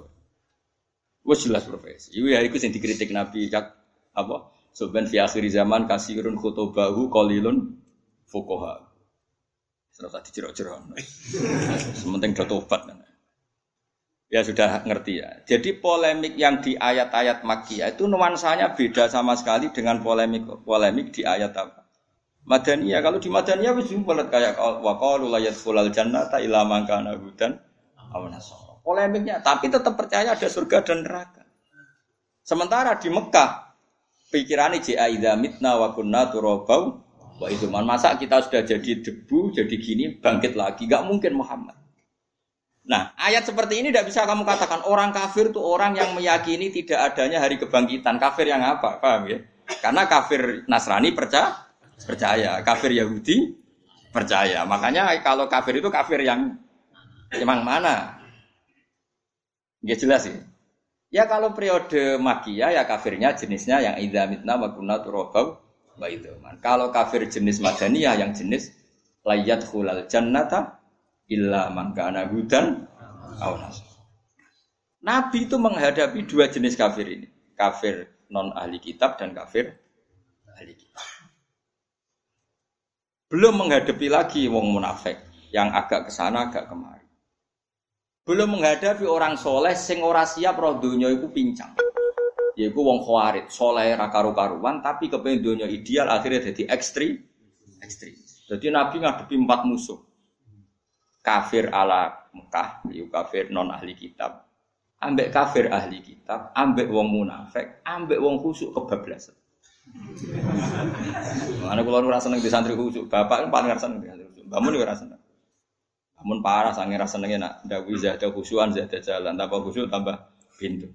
Wis jelas profesi. Iku ya iku sing dikritik Nabi apa? Soben fi akhir zaman kasirun khutubahu qalilun fuqaha. Serasa dijerok-jerok. Sementing do tobat. Ya sudah ngerti ya. Jadi polemik yang di ayat-ayat Makkiyah itu nuansanya beda sama sekali dengan polemik polemik di ayat apa? Madaniyah. Kalau di Madaniyah wis bulat kayak wa qalu la yadkhulul jannata illa man kana hudan Polemiknya, tapi tetap percaya ada surga dan neraka. Sementara di Mekah pikirannya jika idza mitna wa kunna turabau wa man masa kita sudah jadi debu jadi gini bangkit lagi nggak mungkin Muhammad nah ayat seperti ini tidak bisa kamu katakan. Orang kafir itu orang yang meyakini tidak adanya hari kebangkitan. Kafir yang apa? Paham ya? Karena kafir Nasrani percaya percaya. Kafir Yahudi percaya. Makanya kalau kafir itu kafir yang emang mana? Ya jelas sih Ya kalau periode makia ya kafirnya jenisnya yang idza mitna wa kunna wa Kalau kafir jenis madaniyah yang jenis layat khulal jannata illa man kana hudan Nabi itu menghadapi dua jenis kafir ini. Kafir non ahli kitab dan kafir ahli kitab. Belum menghadapi lagi wong munafik yang agak ke sana agak kemari. Belum menghadapi orang soleh sing ora siap roh donya iku pincang. Yaiku wong khawarit, soleh ra karu-karuan tapi kepengen donya ideal akhirnya jadi ekstrim. Ekstrim. Jadi Nabi ngadepi empat musuh. Kafir ala Mekah, yaiku kafir non ahli kitab. Ambek kafir ahli kitab, ambek wong munafik, ambek wong khusuk kebablasan. Mana kalau ora seneng di santri khusyuk, bapak kan paling seneng di santri khusyuk. Bangun juga rasa seneng. Bangun parah sange rasa senengnya nak dawi zada khusyuan zada jalan, tambah khusyuk tambah pintu.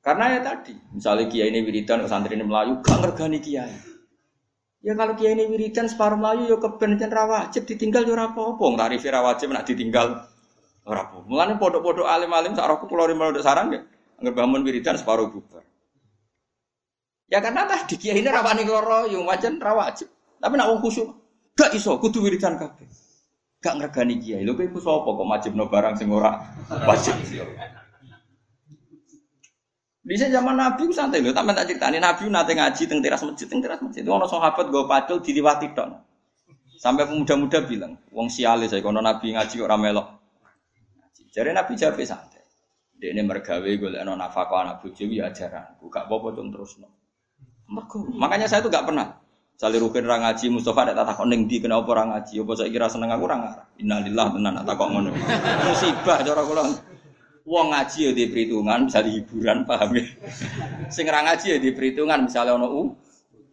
Karena ya tadi, misalnya kiai ini wiridan, santri ini melayu, gak ngergani kiai. Ya kalau kiai ini wiridan separuh melayu, ya kebencian rawajib ditinggal ya apa-apa. Tarifi rawajib nak ditinggal ora apa. Mulane podok-podok alim-alim sak roku kula rimel sarang ya. Angger bangun wiridan separuh bubar. Ya karena tadi kiai ini rawani keloro yo wajan rawajib. Tapi nak wong khusyuk gak iso kudu wiridan kabeh. Gak ngregani kiai. Lho kowe sapa kok majibno barang sing ora wajib. Bisa zaman Nabi santai lho, tapi tak ceritani Nabi nate ngaji teng teras masjid, teng teras masjid. Ono sahabat gue padel diliwati tok. Sampai pemuda-muda bilang, wong siale saya kono Nabi ngaji kok ora melok. Jadi Nabi jawab santai. Dia ini mergawe gue leno nafkah anak bojo ya ajaran. Gak apa-apa terus no. Makanya saya tuh gak pernah. Sali rukin orang ngaji, Mustafa ada takut neng di kenapa orang ngaji? Apa saya kira seneng aku orang ngarah. Innalillah tenan tak kok ngono. Musibah cara kula. Wong ngaji ya di perhitungan, bisa hiburan paham ya. Sing ngaji ya di perhitungan, misalnya ono u,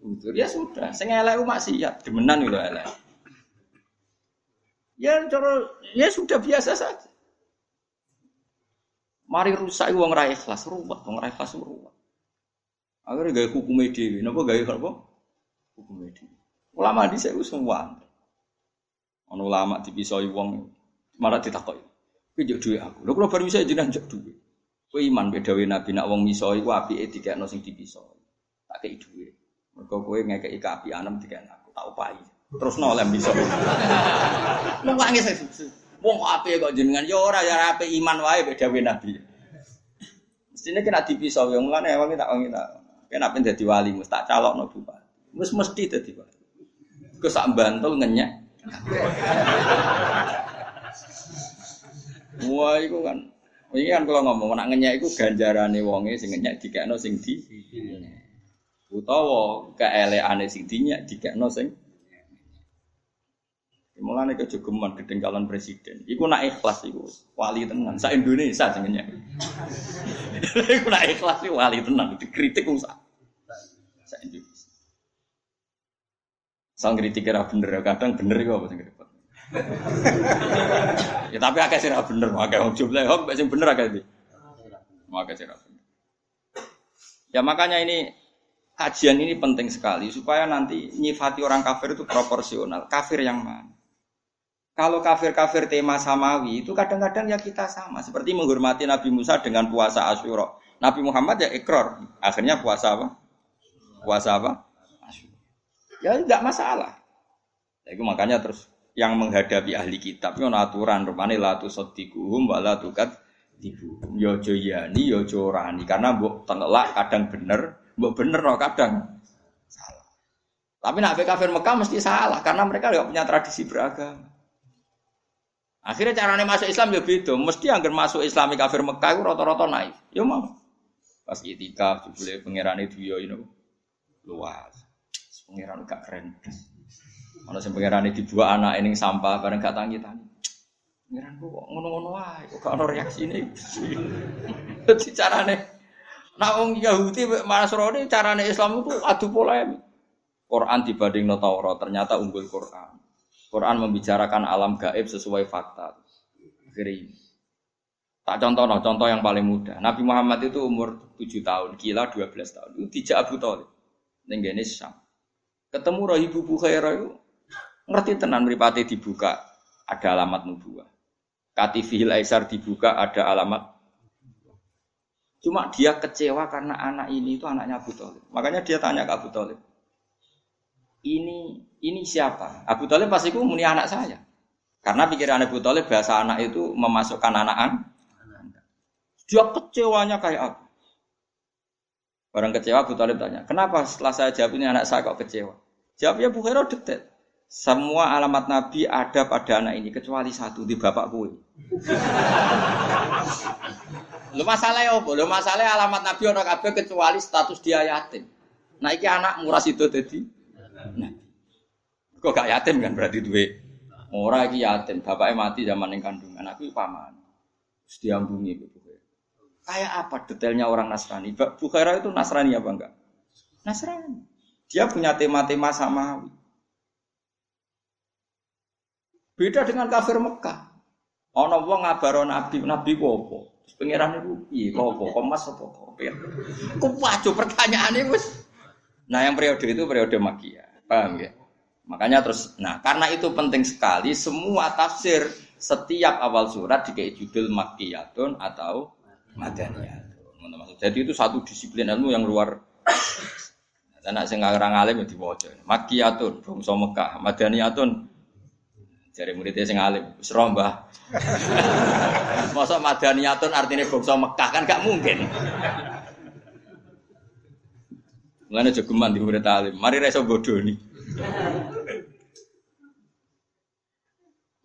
utur ya sudah. Sing elek maksiat, demenan gitu elek. Ya cara ya sudah biasa saja. Mari rusak wong ra ikhlas, ruwet, wong ra ikhlas ruwet. Akhirnya gaya hukum dewi, nopo gaya apa? Hukum dewi. Ulama di saya semua. Ono ulama dipisoi wong malah ditakoi. Kowe jek duwe aku. Lho kula bar misoi jenengan jek duwe. Kowe iman bedawe Nabi nak wong misoi ku apike dikekno sing dipisoi. Tak kei duwe. Mergo kowe ngekeki kaapianem dikekno aku, tak upahi. Terus nolem bisa. Lu nangis Wong kok apike kok jenengan ya ora ya apik iman wae bedawe Nabi. Mestine kena dipisau yang mulane wong tak wong tak Kenapa jadi wali mus tak calok no bupati. Mus mesti jadi wali. Ke sak bantul ngenyek. Wah, itu kan. Ini kan kalau ngomong nak itu ganjarane wonge sing ngenyek dikekno sing di. Utawa keeleane sing dinyek dikekno sing Mulane kejogeman gedeng calon presiden. Iku nak ikhlas iku wali tenan. Sa Indonesia jenenge. iku nak ikhlas iku wali tenan dikritik wong. Sa Indonesia. Sang kritik bener kadang bener iku apa sing. ya tapi akeh sing bener, akeh wong jumlah hok sing bener akeh iki. Akeh sing bener. Ya makanya ini kajian ini penting sekali supaya nanti nyifati orang kafir itu proporsional. Kafir yang mana? Kalau kafir-kafir tema samawi itu kadang-kadang ya kita sama. Seperti menghormati Nabi Musa dengan puasa Asyura. Nabi Muhammad ya ikrar. Akhirnya puasa apa? Puasa apa? Asyura. Ya tidak masalah. Ya, itu makanya terus yang menghadapi ahli kitab itu aturan rupane la tusaddiquhum wa la tukat tibu. Yo ya yani yo ya rani karena mbok tengelak kadang bener, mbok bener no kadang salah. Tapi nak kafir Mekah mesti salah karena mereka tidak punya tradisi beragama. Akhirnya caranya masuk Islam ya beda. Mesti anggar masuk Islam kafir Mekah itu rata-rata naik. Ya mau. Pas itikaf jebule pangeran itu ya ini luas. Pangeran gak keren. Mana sing pangeran dibuat anak ini sampah bareng gak tangi tangi. Pangeran kok ngono-ngono wae, kok gak ono reaksine. Dadi carane Nah, wong Yahudi Nasrani carane Islam itu adu polemik. Quran dibanding Taurat ternyata unggul Quran. Quran membicarakan alam gaib sesuai fakta. Akhirnya Tak contoh, no, contoh yang paling mudah. Nabi Muhammad itu umur 7 tahun, gila 12 tahun. Itu dijak Abu Talib. Nenggene Syam. Ketemu Rahibu Bukhairah itu ngerti tenan meripati dibuka ada alamat nubuah. Katifihil Aisar dibuka ada alamat Cuma dia kecewa karena anak ini itu anaknya Abu Talib. Makanya dia tanya ke Abu Talib. Ini ini siapa? Abu Talib pasti itu muni anak saya. Karena pikiran Abu Talib bahasa anak itu memasukkan anak Dia kecewanya kayak apa? Orang kecewa Abu Talib tanya, kenapa setelah saya jawab ini anak saya kok kecewa? Jawabnya Bukhaira detail. Semua alamat Nabi ada pada anak ini kecuali satu di bapak. Lu masalah ya apa? Lu masalah alamat Nabi orang kabeh kecuali status dia yatim. Nah iki anak murah itu tadi. Nah. Kok gak yatim kan berarti duwe. Ora iki yatim, bapaknya mati zaman yang kandungan. Aku paman. Terus diambungi itu Kayak apa detailnya orang Nasrani? Bukhaira itu Nasrani apa enggak? Nasrani. Dia punya tema-tema samawi. Beda dengan kafir Mekah. Ono wong ngabaro nabi, nabi ku apa? Pangeran iku piye? Kok apa? Kok mas apa kok? Ku wajo pertanyaane wis. Nah, yang periode itu periode Makia. Paham ya? Makanya terus, nah karena itu penting sekali semua tafsir setiap awal surat dikei judul Makiyatun atau Madaniyatun. Jadi itu satu disiplin ilmu yang luar Nah, sing ngarang alim ya diwaca. Makiyatun, bangsa Mekah, Madaniyatun Jari muridnya sing alim, wis Mbah. Masa madaniyatun artinya bangsa Mekah kan gak mungkin. Mulane jogeman di murid alim. Mari reso bodoni.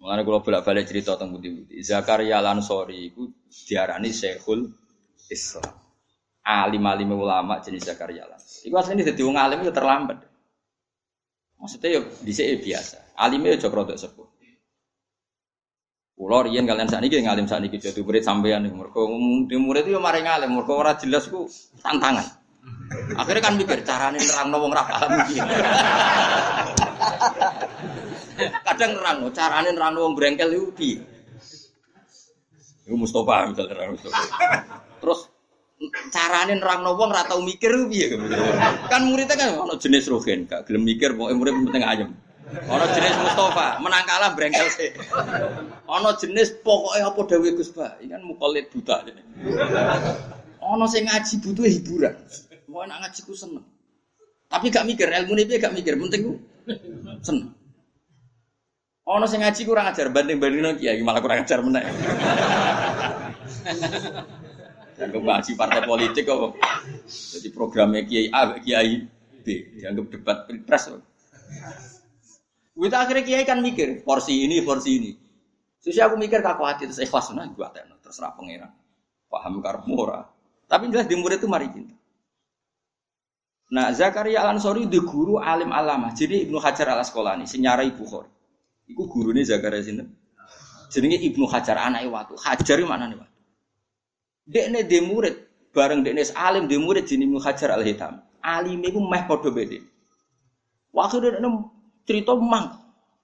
Mulane kula bolak-balik cerita tentang budi-budi. Zakaria Lansori iku diarani Syekhul Islam. Alim-alim ulama jenis Zakaria Lansori. Iku asline dadi wong alim itu terlambat. Maksudnya ya dhisik biasa. Alime ya jok sepuh. Kulo riyen kalian saat ini ngalim saat ini jadi murid sampean. Mereka di murid itu mari ngalim. Mereka orang jelas ku tantangan. Akhirnya kan mikir carane nerang wong ra paham Kadang nerang no, carane nerang wong brengkel itu piye? Iku Mustafa misalnya nerang Mustafa. Terus carane nerang wong ra tau mikir piye Kan muridnya kan ono jenis rogen, gak gelem mikir pokoke murid penting ayem. Ono jenis Mustafa, menang kalah brengkel sih. Ono jenis pokoknya apa dawe Gus Ba, ini kan mukolit buta. Ono sing ngaji butuh hiburan. Mau nak ngaji ku seneng. Tapi gak mikir ilmu ini gak mikir, penting ku seneng. Ono sing ngaji kurang ajar banding banding kiai malah kurang ajar meneh. Dan ngaji partai politik kok. Jadi programnya kiai A, kiai B dianggap debat pilpres. Kita akhirnya kiai kan mikir porsi ini, porsi ini. Terus aku mikir kaku hati terus ikhlas nah gua terus terserah pangeran. Paham karep murah. Tapi jelas di murid itu mari cinta. Nah, Zakaria Al Ansori di guru alim alama. Jadi Ibnu Hajar Al Asqalani Ibu Khori. Iku nih Zakaria sinten? Jenenge Ibnu Hajar anak watu. Hajar mana nih watu? Dekne de murid bareng dekne alim de murid jenenge Ibnu Hajar Al Hitam. Alim iku meh padha beda. Waktu dekne cerita mang.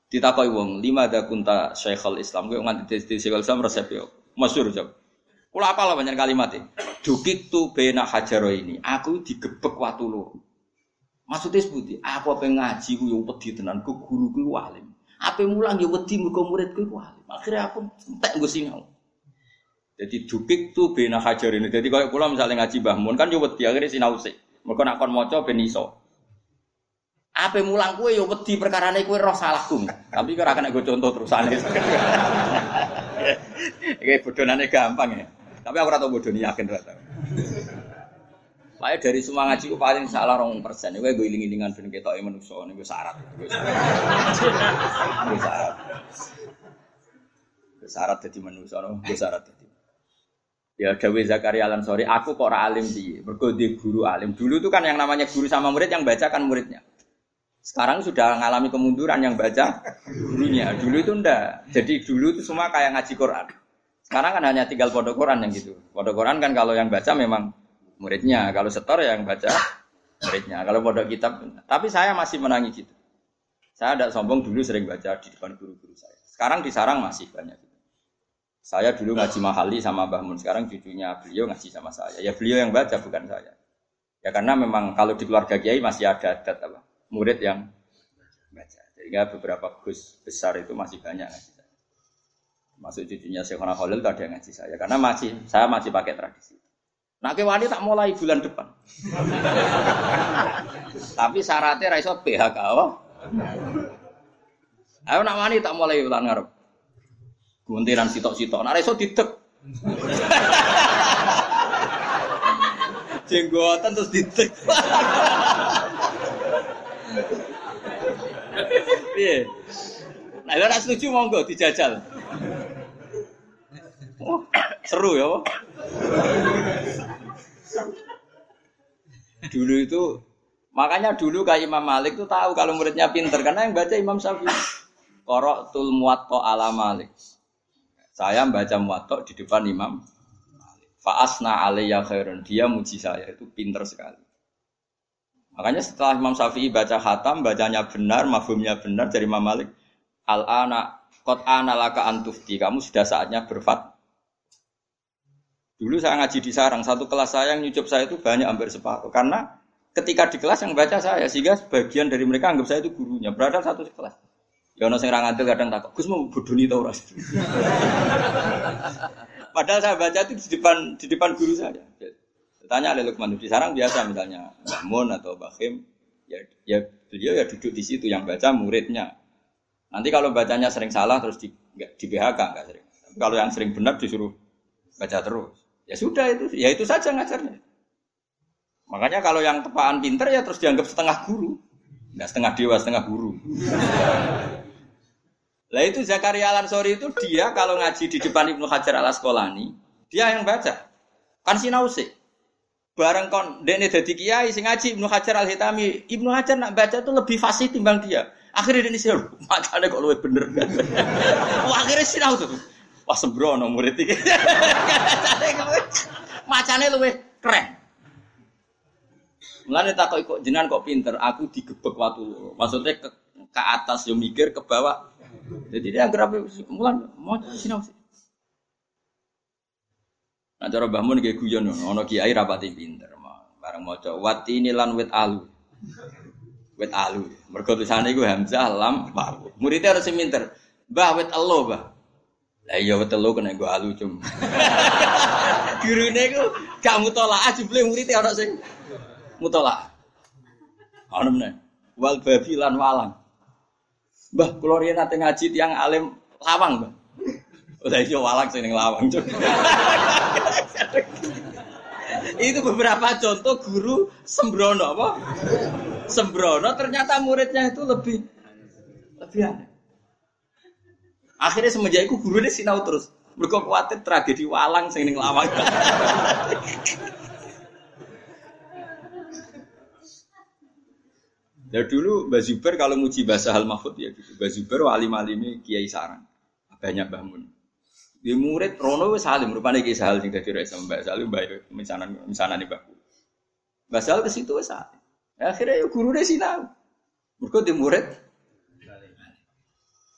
Ditakoki wong lima ada kunta Syekhul Islam. Kowe nganti di Syekhul Islam resep yo. Masyhur jawab kula apa lah banyak kalimat e? Dukik tu bena hajaro ini aku digebek watu loro. Maksudnya sebuti aku pengen ngaji ku yo wedi tenan ku guru ku alim. Apa mulang yo wedi muga murid ku alim. Akhirnya aku entek nggo sinau jadi dukik tu bena hajar ini jadi kalau kula misalnya ngaji bahmun kan yo wedi akhirnya sinau sih mereka nak kon ben iso apa mulang kue yo wedi perkara kue roh salahku. Tapi kira kena gue contoh terusane. Iki bodonane gampang ya. Tapi aku ora tau bodoni yakin ora tau. dari semua ngaji ku paling salah rong persen. Gue gue iling-ilingan ben ketoke menungso gue syarat. Gue syarat. Gue syarat. Gue syarat dadi menungso, gue syarat. Ya Dawe Zakaria Alam Sori, aku kok alim piye? Mergo guru alim. Dulu tuh kan yang namanya guru sama murid yang baca kan muridnya. Sekarang sudah mengalami kemunduran yang baca gurunya. Dulu itu ndak. Jadi dulu itu semua kayak ngaji Quran. Sekarang kan hanya tinggal pondok Quran yang gitu. Pondok Quran kan kalau yang baca memang muridnya. Kalau setor yang baca muridnya. Kalau pondok kitab. Tapi saya masih menangi gitu. Saya tidak sombong dulu sering baca di depan guru-guru saya. Sekarang di sarang masih banyak. Saya dulu ngaji mahali sama Mbah Mun. Sekarang cucunya beliau ngaji sama saya. Ya beliau yang baca bukan saya. Ya karena memang kalau di keluarga kiai masih ada adat apa murid yang baca. Sehingga beberapa gus besar itu masih banyak ngaji saya. Masuk cucunya Syekhona Khalil ada yang ngaji saya. Karena masih saya masih pakai tradisi. Nah wani tak mulai bulan depan. Tapi syaratnya raiso PHK. Oh. Ayo nak wani tak mulai bulan ngarep. Guntiran sitok-sitok. Nah raiso didek. Jenggotan terus didek. Iya. Nah, ora setuju monggo dijajal. Oh, seru ya. Dulu itu makanya dulu kayak Imam Malik tuh tahu kalau muridnya pinter karena yang baca Imam Syafi'i. Korok tul muwatta ala Malik. Saya membaca muwatta di depan Imam. Fa'asna alaiya khairun. Dia muji saya itu pinter sekali. Makanya setelah Imam Syafi'i baca khatam, bacanya benar, mafhumnya benar dari Imam Malik. Al-ana kot ana laka antufti. Kamu sudah saatnya berfat Dulu saya ngaji di sarang, satu kelas saya yang nyucup saya itu banyak hampir separuh. Karena ketika di kelas yang baca saya, sehingga sebagian dari mereka anggap saya itu gurunya. Berada satu kelas. Ya ono sing ngantil kadang takut, Gus mau bodoni tau ora? Padahal saya baca itu di depan di depan guru saya. Tanya oleh Lukman di sarang biasa misalnya Mbah atau Mbah ya, ya beliau ya duduk di situ yang baca muridnya. Nanti kalau bacanya sering salah terus di, di BHK enggak sering. Kalau yang sering benar disuruh baca terus. Ya sudah itu, ya itu saja ngajarnya. Makanya kalau yang tepaan pinter ya terus dianggap setengah guru. Enggak setengah dewa, setengah guru. Lah itu Zakaria al Ansori itu dia kalau ngaji di depan Ibnu Hajar al Asqalani, dia yang baca. Kan sinau sih. Bareng kon dene dadi kiai sing ngaji Ibnu Hajar al Hitami, Ibnu Hajar nak baca itu lebih fasih timbang dia. Akhirnya dia sih, macamnya kok lebih bener. Wah, akhirnya sinau tuh. Wah sembrono murid iki. Macane luwih keren. Mulane takok kok jenengan kok pinter, aku digebek waktu Maksudnya ke, ke atas yo mikir ke bawah. Jadi dia anggere mulan mau sinau sih. Nah cara Mbah Mun nggih guyon ana kiai rapati pinter. Bareng maca wati ini lan wit alu. Wit alu. Mergo tulisane iku Hamzah lam wawu. Muridnya harus pinter. Mbah wit elo, Mbah. Lah iya lo kena gue alu cum. Gurune iku gak mutolaah jebule murid ana sing mutolaah. Ana meneh. Wal babi lan walang. Mbah kula nate ngaji tiang alim lawang, Mbah. Lah iya walang sing lawang cum. Itu beberapa contoh guru sembrono apa? Sembrono ternyata muridnya itu lebih lebih aneh. Akhirnya semenjak itu guru ini sinau terus. Mereka khawatir tragedi walang sing ning lawang. Dulu Mbak Zuber kalau muji bahasa hal mahfud ya gitu. Mbak Zuber Kiai Sarang. Banyak bangun. Di murid Rono wis salim rupane Kiai Sahal sing dadi raisa Mbak Salim Mbak misanan misanan Mbak. Mbak Sahal ke situ wis salim. Akhirnya ya guru deh sinau. Mereka di murid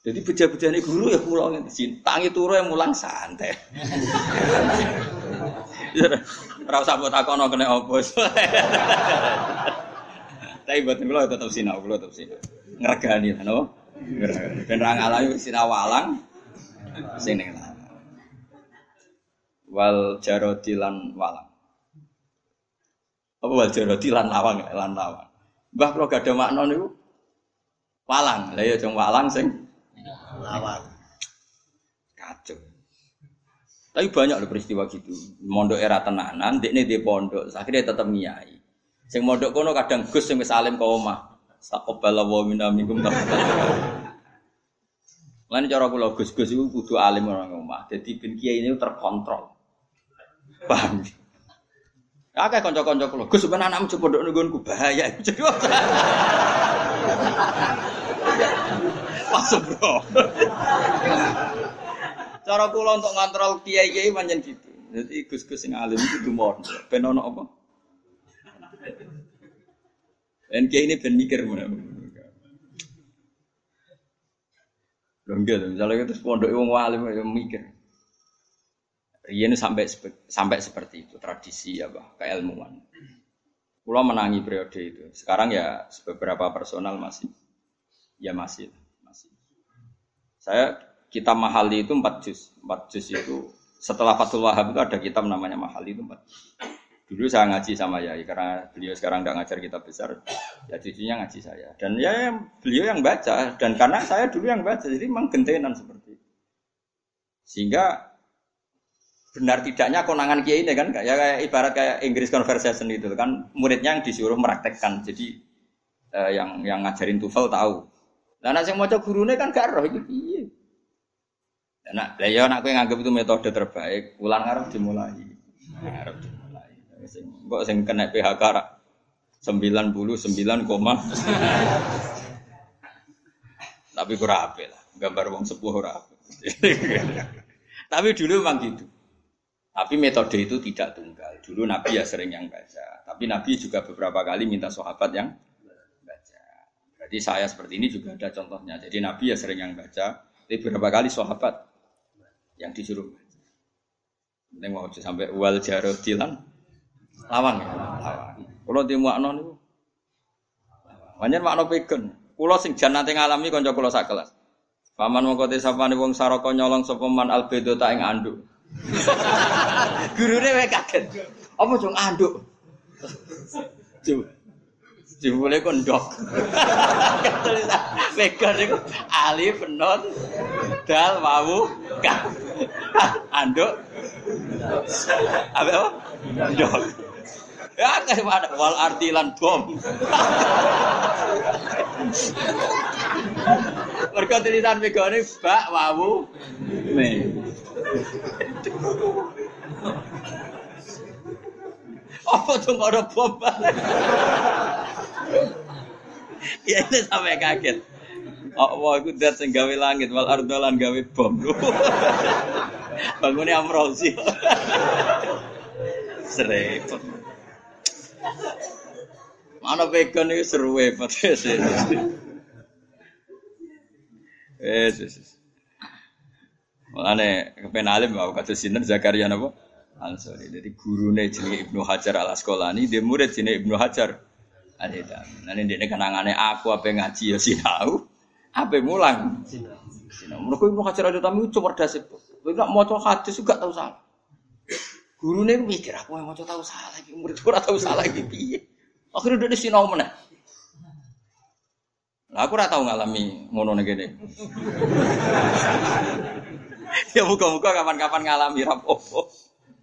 jadi beja-beja ini guru ya pulang tangi turu yang mulang santai. Rasa buat aku no kena. Tapi buat kulo tetap sinau, kulo tetap sinau. Ngergani lah, no. Ben ra ngalahi sinau walang sing ning Wal jarodi lan walang. Apa wal jarodi lan lawang, lan lawang. Mbah kalau gak ada makna niku walang. Lah ya jeng walang sing lawan. Kacau. Tapi banyak loh peristiwa gitu. Mondok era tenanan, dek ini di pondok, akhirnya tetap ngiyai. Sing mondok kono kadang gus sing wis alim ka omah. Taqabbala wa minna minkum Lan cara kula gus-gus iku kudu alim orang omah. Dadi ben kiai ini terkontrol. Paham? Akeh kanca-kanca kula, Gus ben anakmu coba ndok nggonku bahaya. Wah bro. Cara kula untuk ngontrol kiai-kiai pancen gitu. Jadi gus-gus sing alim itu dumor. Ben apa? Dan kiai ini ben mikir mana? Enggak, misalnya itu pondok wong alim yang mikir. Rian sampai sampai seperti itu tradisi ya bah keilmuan. Pulau menangi periode itu. Sekarang ya beberapa personal masih ya masih. Saya kitab Mahali itu empat juz. Empat juz itu setelah Fathul Wahab itu ada kitab namanya Mahali itu empat. Dulu saya ngaji sama Yai karena beliau sekarang nggak ngajar kitab besar, ya cucunya ngaji saya. Dan ya beliau yang baca dan karena saya dulu yang baca jadi memang gentenan seperti itu. Sehingga benar tidaknya konangan kiai ini kan ya kayak ibarat kayak Inggris conversation itu kan muridnya yang disuruh meraktekkan jadi eh, yang yang ngajarin TOEFL tahu Lah nek sing maca gurune kan gak roh iki piye. Nah, lah ya nek kowe nganggep itu metode terbaik, ulang arep dimulai. Arep dimulai. Kok sing kena PHK ra 99, koma. Tapi kurang apik lah. Gambar wong sepuh ora Tapi dulu memang gitu. Tapi metode itu tidak tunggal. Dulu Nabi ya sering yang baca. Tapi Nabi juga beberapa kali minta sahabat yang baca. Jadi saya seperti ini juga ada contohnya. Jadi Nabi ya sering yang baca. Tapi beberapa kali sahabat yang disuruh baca. Ini mau sampai wal jarotilan lawang ya. Lawang. Kalau di makna itu. Banyak makna pegan. Kulo sing jan nanti ngalami konco kulo sak kelas. Paman te sapane wong saraka nyolong sapa man albedo tak ing anduk. Gurune wae kaget. Apa jong anduk? Coba. Jebule kondok. Tulisan vegan alif non dal wawu ka. Anduk. Apa? Ndok. Ya kayak mana wal artilan bom. Mereka tulisan megane bak wawu me. Apa tuh ada bom? ya ini sampai kaget. Oh, aku dat sing gawe langit wal ardolan gawe bom. Bangunnya amrozi. Serempet. Mana vegan itu seru hebat. Eh, Makanya kepen alim mau kata sinten Zakaria napa? Ansori. Jadi gurune jenenge Ibnu Hajar Al Asqalani, dia murid jenenge Ibnu Hajar Al Hitam. Nanti dia kenangane aku apa ngaji ya sinau, apa mulang. Sinau. Mereka Ibnu Hajar Al Hitam itu cerdas itu. Tidak mau hadis juga tahu salah. Gurune mikir aku yang mau tahu salah, murid ora tahu salah iki piye. Akhirnya udah sinau mana? Lah aku ora tau ngalami ngono nek kene. ya muka-muka kapan-kapan ngalami rapopo.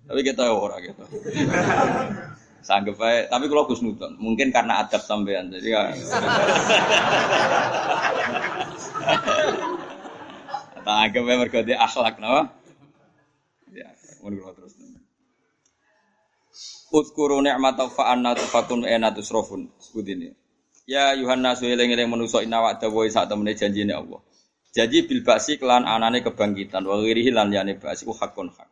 Tapi kita ora gitu. Sanggup baik, tapi kalau Gus mungkin karena adab sampean, jadi ya. Tak anggap bae mergo akhlak napa? Ya, ngono terus. Utkuru ni'mata fa anna tufakun ena tusrofun. Sebut ini. Ya Yohanna sueling eling manusa inna wa'da wa sak temene janjine Allah. Janji bil ba'si kelan anane kebangkitan wa ghirihi lan yane ba'si ku hakun hak.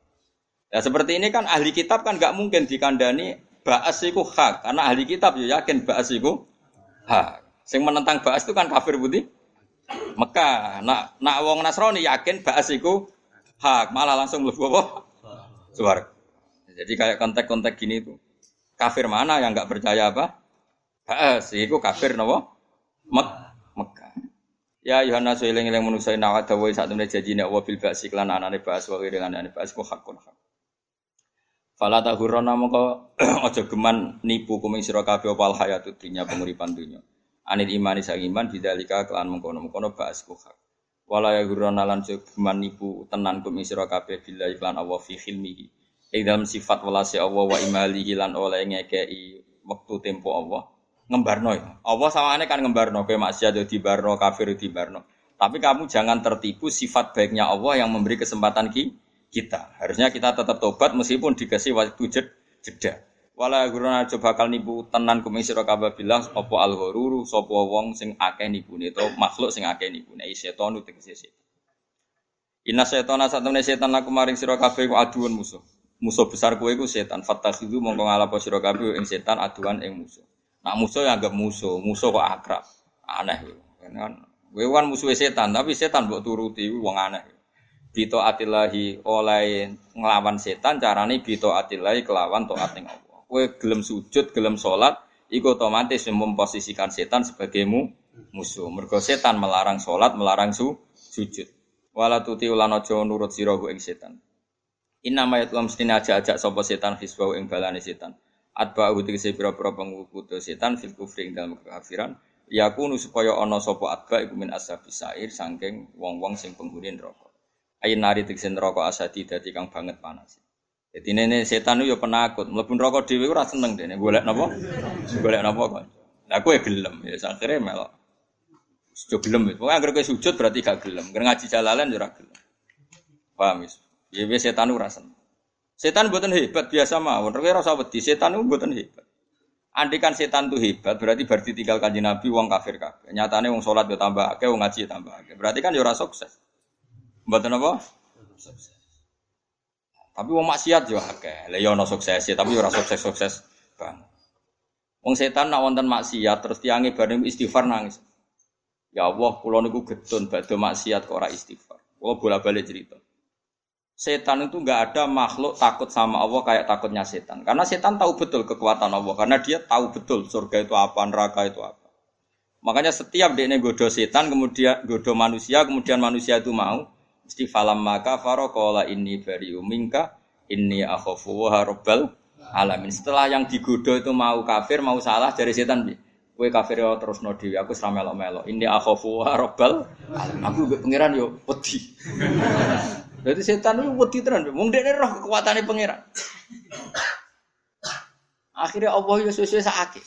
Ya seperti ini kan ahli kitab kan gak mungkin dikandani ba'as iku hak karena ahli kitab ya yakin ba'as iku hak. Sing menentang ba'as itu kan kafir putih. Mekah, nak nak wong Nasrani yakin ba'as iku hak, malah langsung mlebu apa? Suara. Jadi kayak kontek-kontek gini itu. Kafir mana yang nggak percaya apa? Ba'as, itu kafir nopo? Mek Mekah. Ya Yohanes eling eling manusa nawa dawuh sak temene janjine Allah bil ba'si lan anane ba'as wa ghiri anane ba'as ku hakun hak. Fala tahurrana mongko aja geman nipu kuming sira kabeh opal hayatud dunya penguripan dunya. Anil imani sang iman bidzalika kelan mengkono-mengkono ba'as ku hak. Wala ya gurana lan geman nipu tenan kuming sira kabeh billahi lan Allah fi khilmihi ing dalam sifat welase Allah wa imali lan oleh ngekei waktu tempo Allah ngembarno ya. Allah sawane kan ngembarno kowe maksiat yo dibarno kafir dibarno. Tapi kamu jangan tertipu sifat baiknya Allah yang memberi kesempatan ki kita. Harusnya kita tetap tobat meskipun dikasih waktu jed, jeda. Wala guruna aja bakal nipu tenan kuming sira kabeh bilang apa al ghururu sapa wong sing akeh nipune to makhluk sing akeh nipune setan tegese setan. Inna setana satemene setan laku maring sira kabeh aduun musuh musuh besar kue ku setan. Fatakhidu mongko ngalapo sira kabeh ing setan aduan ing musuh. Nak musuh yang anggap musuh, musuh kok akrab. Aneh kan. Kowe kan musuh setan, tapi setan mbok turuti wong aneh. Bito atillahi oleh ngelawan setan carane bito atillahi kelawan taat ning Allah. Kowe gelem sujud, gelem salat, iku otomatis memposisikan setan sebagai mu, musuh. Mergo setan melarang salat, melarang su, sujud. Wala tuti nurut sira ing setan. Inna mayat lam mesti aja-ajak sapa setan hisbau ing balane setan. Atba tegese pira-pira pengikuti setan fil kufri ing dalam kekafiran. Yakunu supaya ana sapa atba iku min ashabi sair wong-wong sing penghuni neraka. Ayin nari tegese neraka asadi dadi kang banget panas. Jadi nene setan yo penakut, mlebu neraka dhewe ora seneng dene golek napa? Golek napa kok. Lah kowe gelem ya akhire melok. Sujud gelem. Pokoknya agar kowe sujud berarti gak gelem. Agar ngaji jalalan ya ora gelem. Paham wis. Ya wis setan ora. Setan buatan hebat biasa mawon. Kowe ora usah wedi, setan itu buatan hebat. Andikan setan itu hebat, berarti berarti tinggal kanji Nabi wong kafir kabeh. Nyatane wong sholat yo tambah akeh, wong ngaji tambah. Berarti kan ora sukses. Mboten apa? Tapi wong maksiat yo akeh. Lah yo ono sukses, tapi ora sukses-sukses banget. Wong setan nak wonten maksiat terus tiange bareng istighfar nangis. Ya Allah, kula niku gedun badhe maksiat kok ora istighfar. Kula bola-balik cerita. Setan itu nggak ada makhluk takut sama Allah kayak takutnya setan. Karena setan tahu betul kekuatan Allah. Karena dia tahu betul surga itu apa, neraka itu apa. Makanya setiap dia godo setan, kemudian godo manusia, kemudian manusia itu mau. Mesti falam maka farokola ini beri umingka, ini akhofu robbal alamin. Setelah yang digodo itu mau kafir, mau salah dari setan. Kue kafir ya terus no aku selama melo melo. Ini akhofu robbal alamin. Aku pengiran yo peti. Jadi setan itu wedi tenan, wong dekne roh kekuatane pangeran. Akhirnya Allah ya sesuai sakit.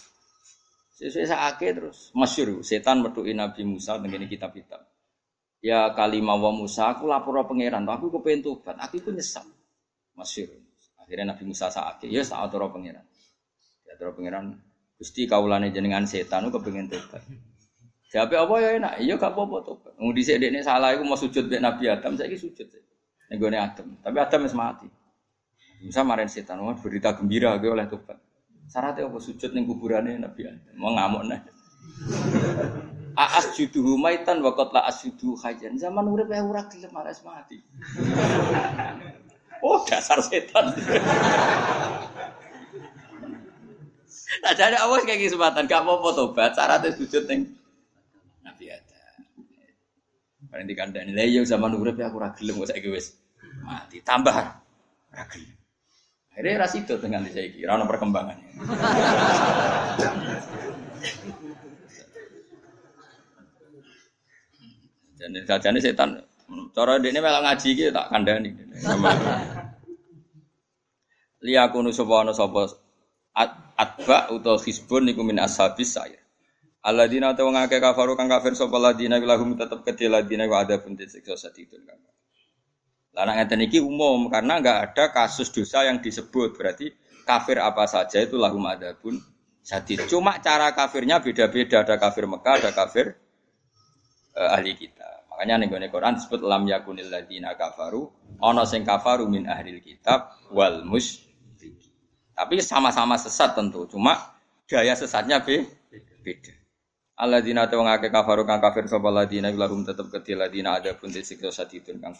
Sesuai sakit terus masyur setan metuki Nabi Musa dengan kitab-kitab. Ya kalimah wa Musa aku lapor pangeran, aku kepengen tobat, aku pun nyesal. Masyur. Akhirnya Nabi Musa sakit, ya saat roh pangeran. Ya roh pangeran Gusti kaulane jenengan setan aku kepengen tobat. Siapa apa ya enak, iya gak apa-apa. Mau dhisik dekne salah iku mau sujud mek Nabi Adam, saiki sujud. Nenggone Adam. Tapi Adam wis mati. Bisa marahin setan, wah berita gembira gue oleh Tuhan. Syaratnya apa sujud ning kuburannya Nabi Adam. Mau ngamuk nih. Aas judu maitan wakot la asjudu hajan. Zaman urip ya ora gelem malah mati. oh dasar setan. Nah jadi awas kayak kesempatan, gak mau tobat, syaratnya sujud neng. Paling dikandani, lah iya zaman urip ya aku ora gelem kok saiki mati. Tambah ora gelem. Akhirnya ras itu dengan saiki, ora ono perkembangannya. Jadi sajane setan cara ini malah ngaji iki tak kandhani. Liyakunu sapa ana sapa atba utawa hisbun niku min ashabis saya. Alladzina ta wong kafaru kang kafir sapa ladina lahum tetep kedhe ladina wa ada pun disiksa sadidun kang. Lah nek ngeten iki umum karena enggak ada kasus dosa yang disebut berarti kafir apa saja itu lahum pun sadid. Cuma cara kafirnya beda-beda ada kafir Mekah ada kafir uh, ahli kita. Makanya ning gone Quran disebut lam yakunil ladina kafaru ana sing kafaru min ahli kitab wal mus tapi sama-sama sesat tentu, cuma gaya sesatnya beda. Alladzina ta wong akeh kafaru kang kafir sapa ladina lahum tetep kedhi ladina ada pun disiksa sadidun kang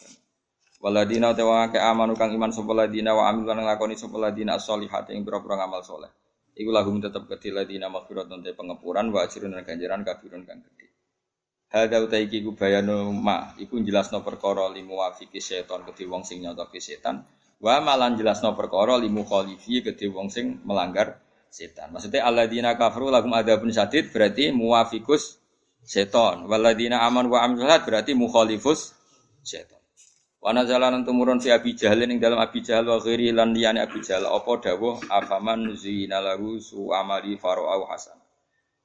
Waladina te wong akeh amanu kang iman sapa ladina wa amil lan nglakoni sapa ladina as-solihat ing pira-pira ngamal saleh. Iku lahum tetep kedhi ladina maghfiratun te pengepuran wa ajrun lan ganjaran kafirun kang gedhe. Hadza uta iki ku bayanu ma iku jelasno perkara limu wafiki setan kedhi wong sing nyotoki setan wa malan jelasno perkara limu khalifi kedhi wong sing melanggar setan. Maksudnya alladzina kafaru lahum adzabun syadid berarti muwafikus setan. Waladina aman wa amil berarti mukhalifus setan. Wa nazalan tumurun fi Abi Jahal ing dalam Abi Jahal wa ghairi lan liyane Abi Jahal apa dawuh afaman zina lahu su amali farau hasan.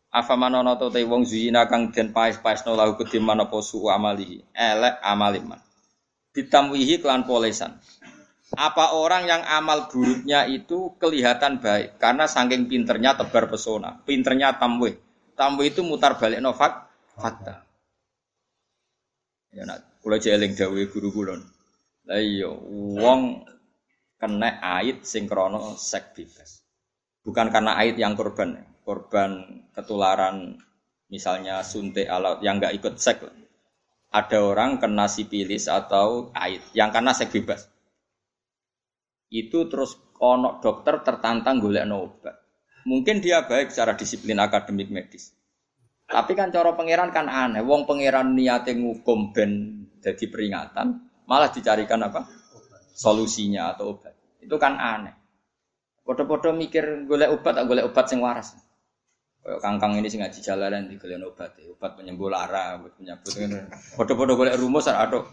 Afaman ana te wong zina kang den paes-paesno lahu kediman apa su amali elek amaliman. Ditamwihi kelan polesan. Apa orang yang amal buruknya itu kelihatan baik karena saking pinternya tebar pesona, pinternya tamwe. Tamwe itu mutar balik novak fakta. Ya nak kula jeling dawuhe guru kula. Lah iya wong kena ait sing krana sek bebas. Bukan karena ait yang korban, korban ketularan misalnya suntik alat yang enggak ikut sek. Ada orang kena sipilis atau ait yang karena sek bebas itu terus ono dokter tertantang golek obat. Mungkin dia baik secara disiplin akademik medis. Tapi kan cara pangeran kan aneh. Wong pangeran niate ngukum ben jadi peringatan, malah dicarikan apa? Solusinya atau obat. Itu kan aneh. Podo-podo mikir golek obat atau golek obat sing waras. Kayak kangkang ini sing ngaji jalanan di golek obat, ya. obat penyembuh lara, obat penyebut. Podo-podo golek rumus atau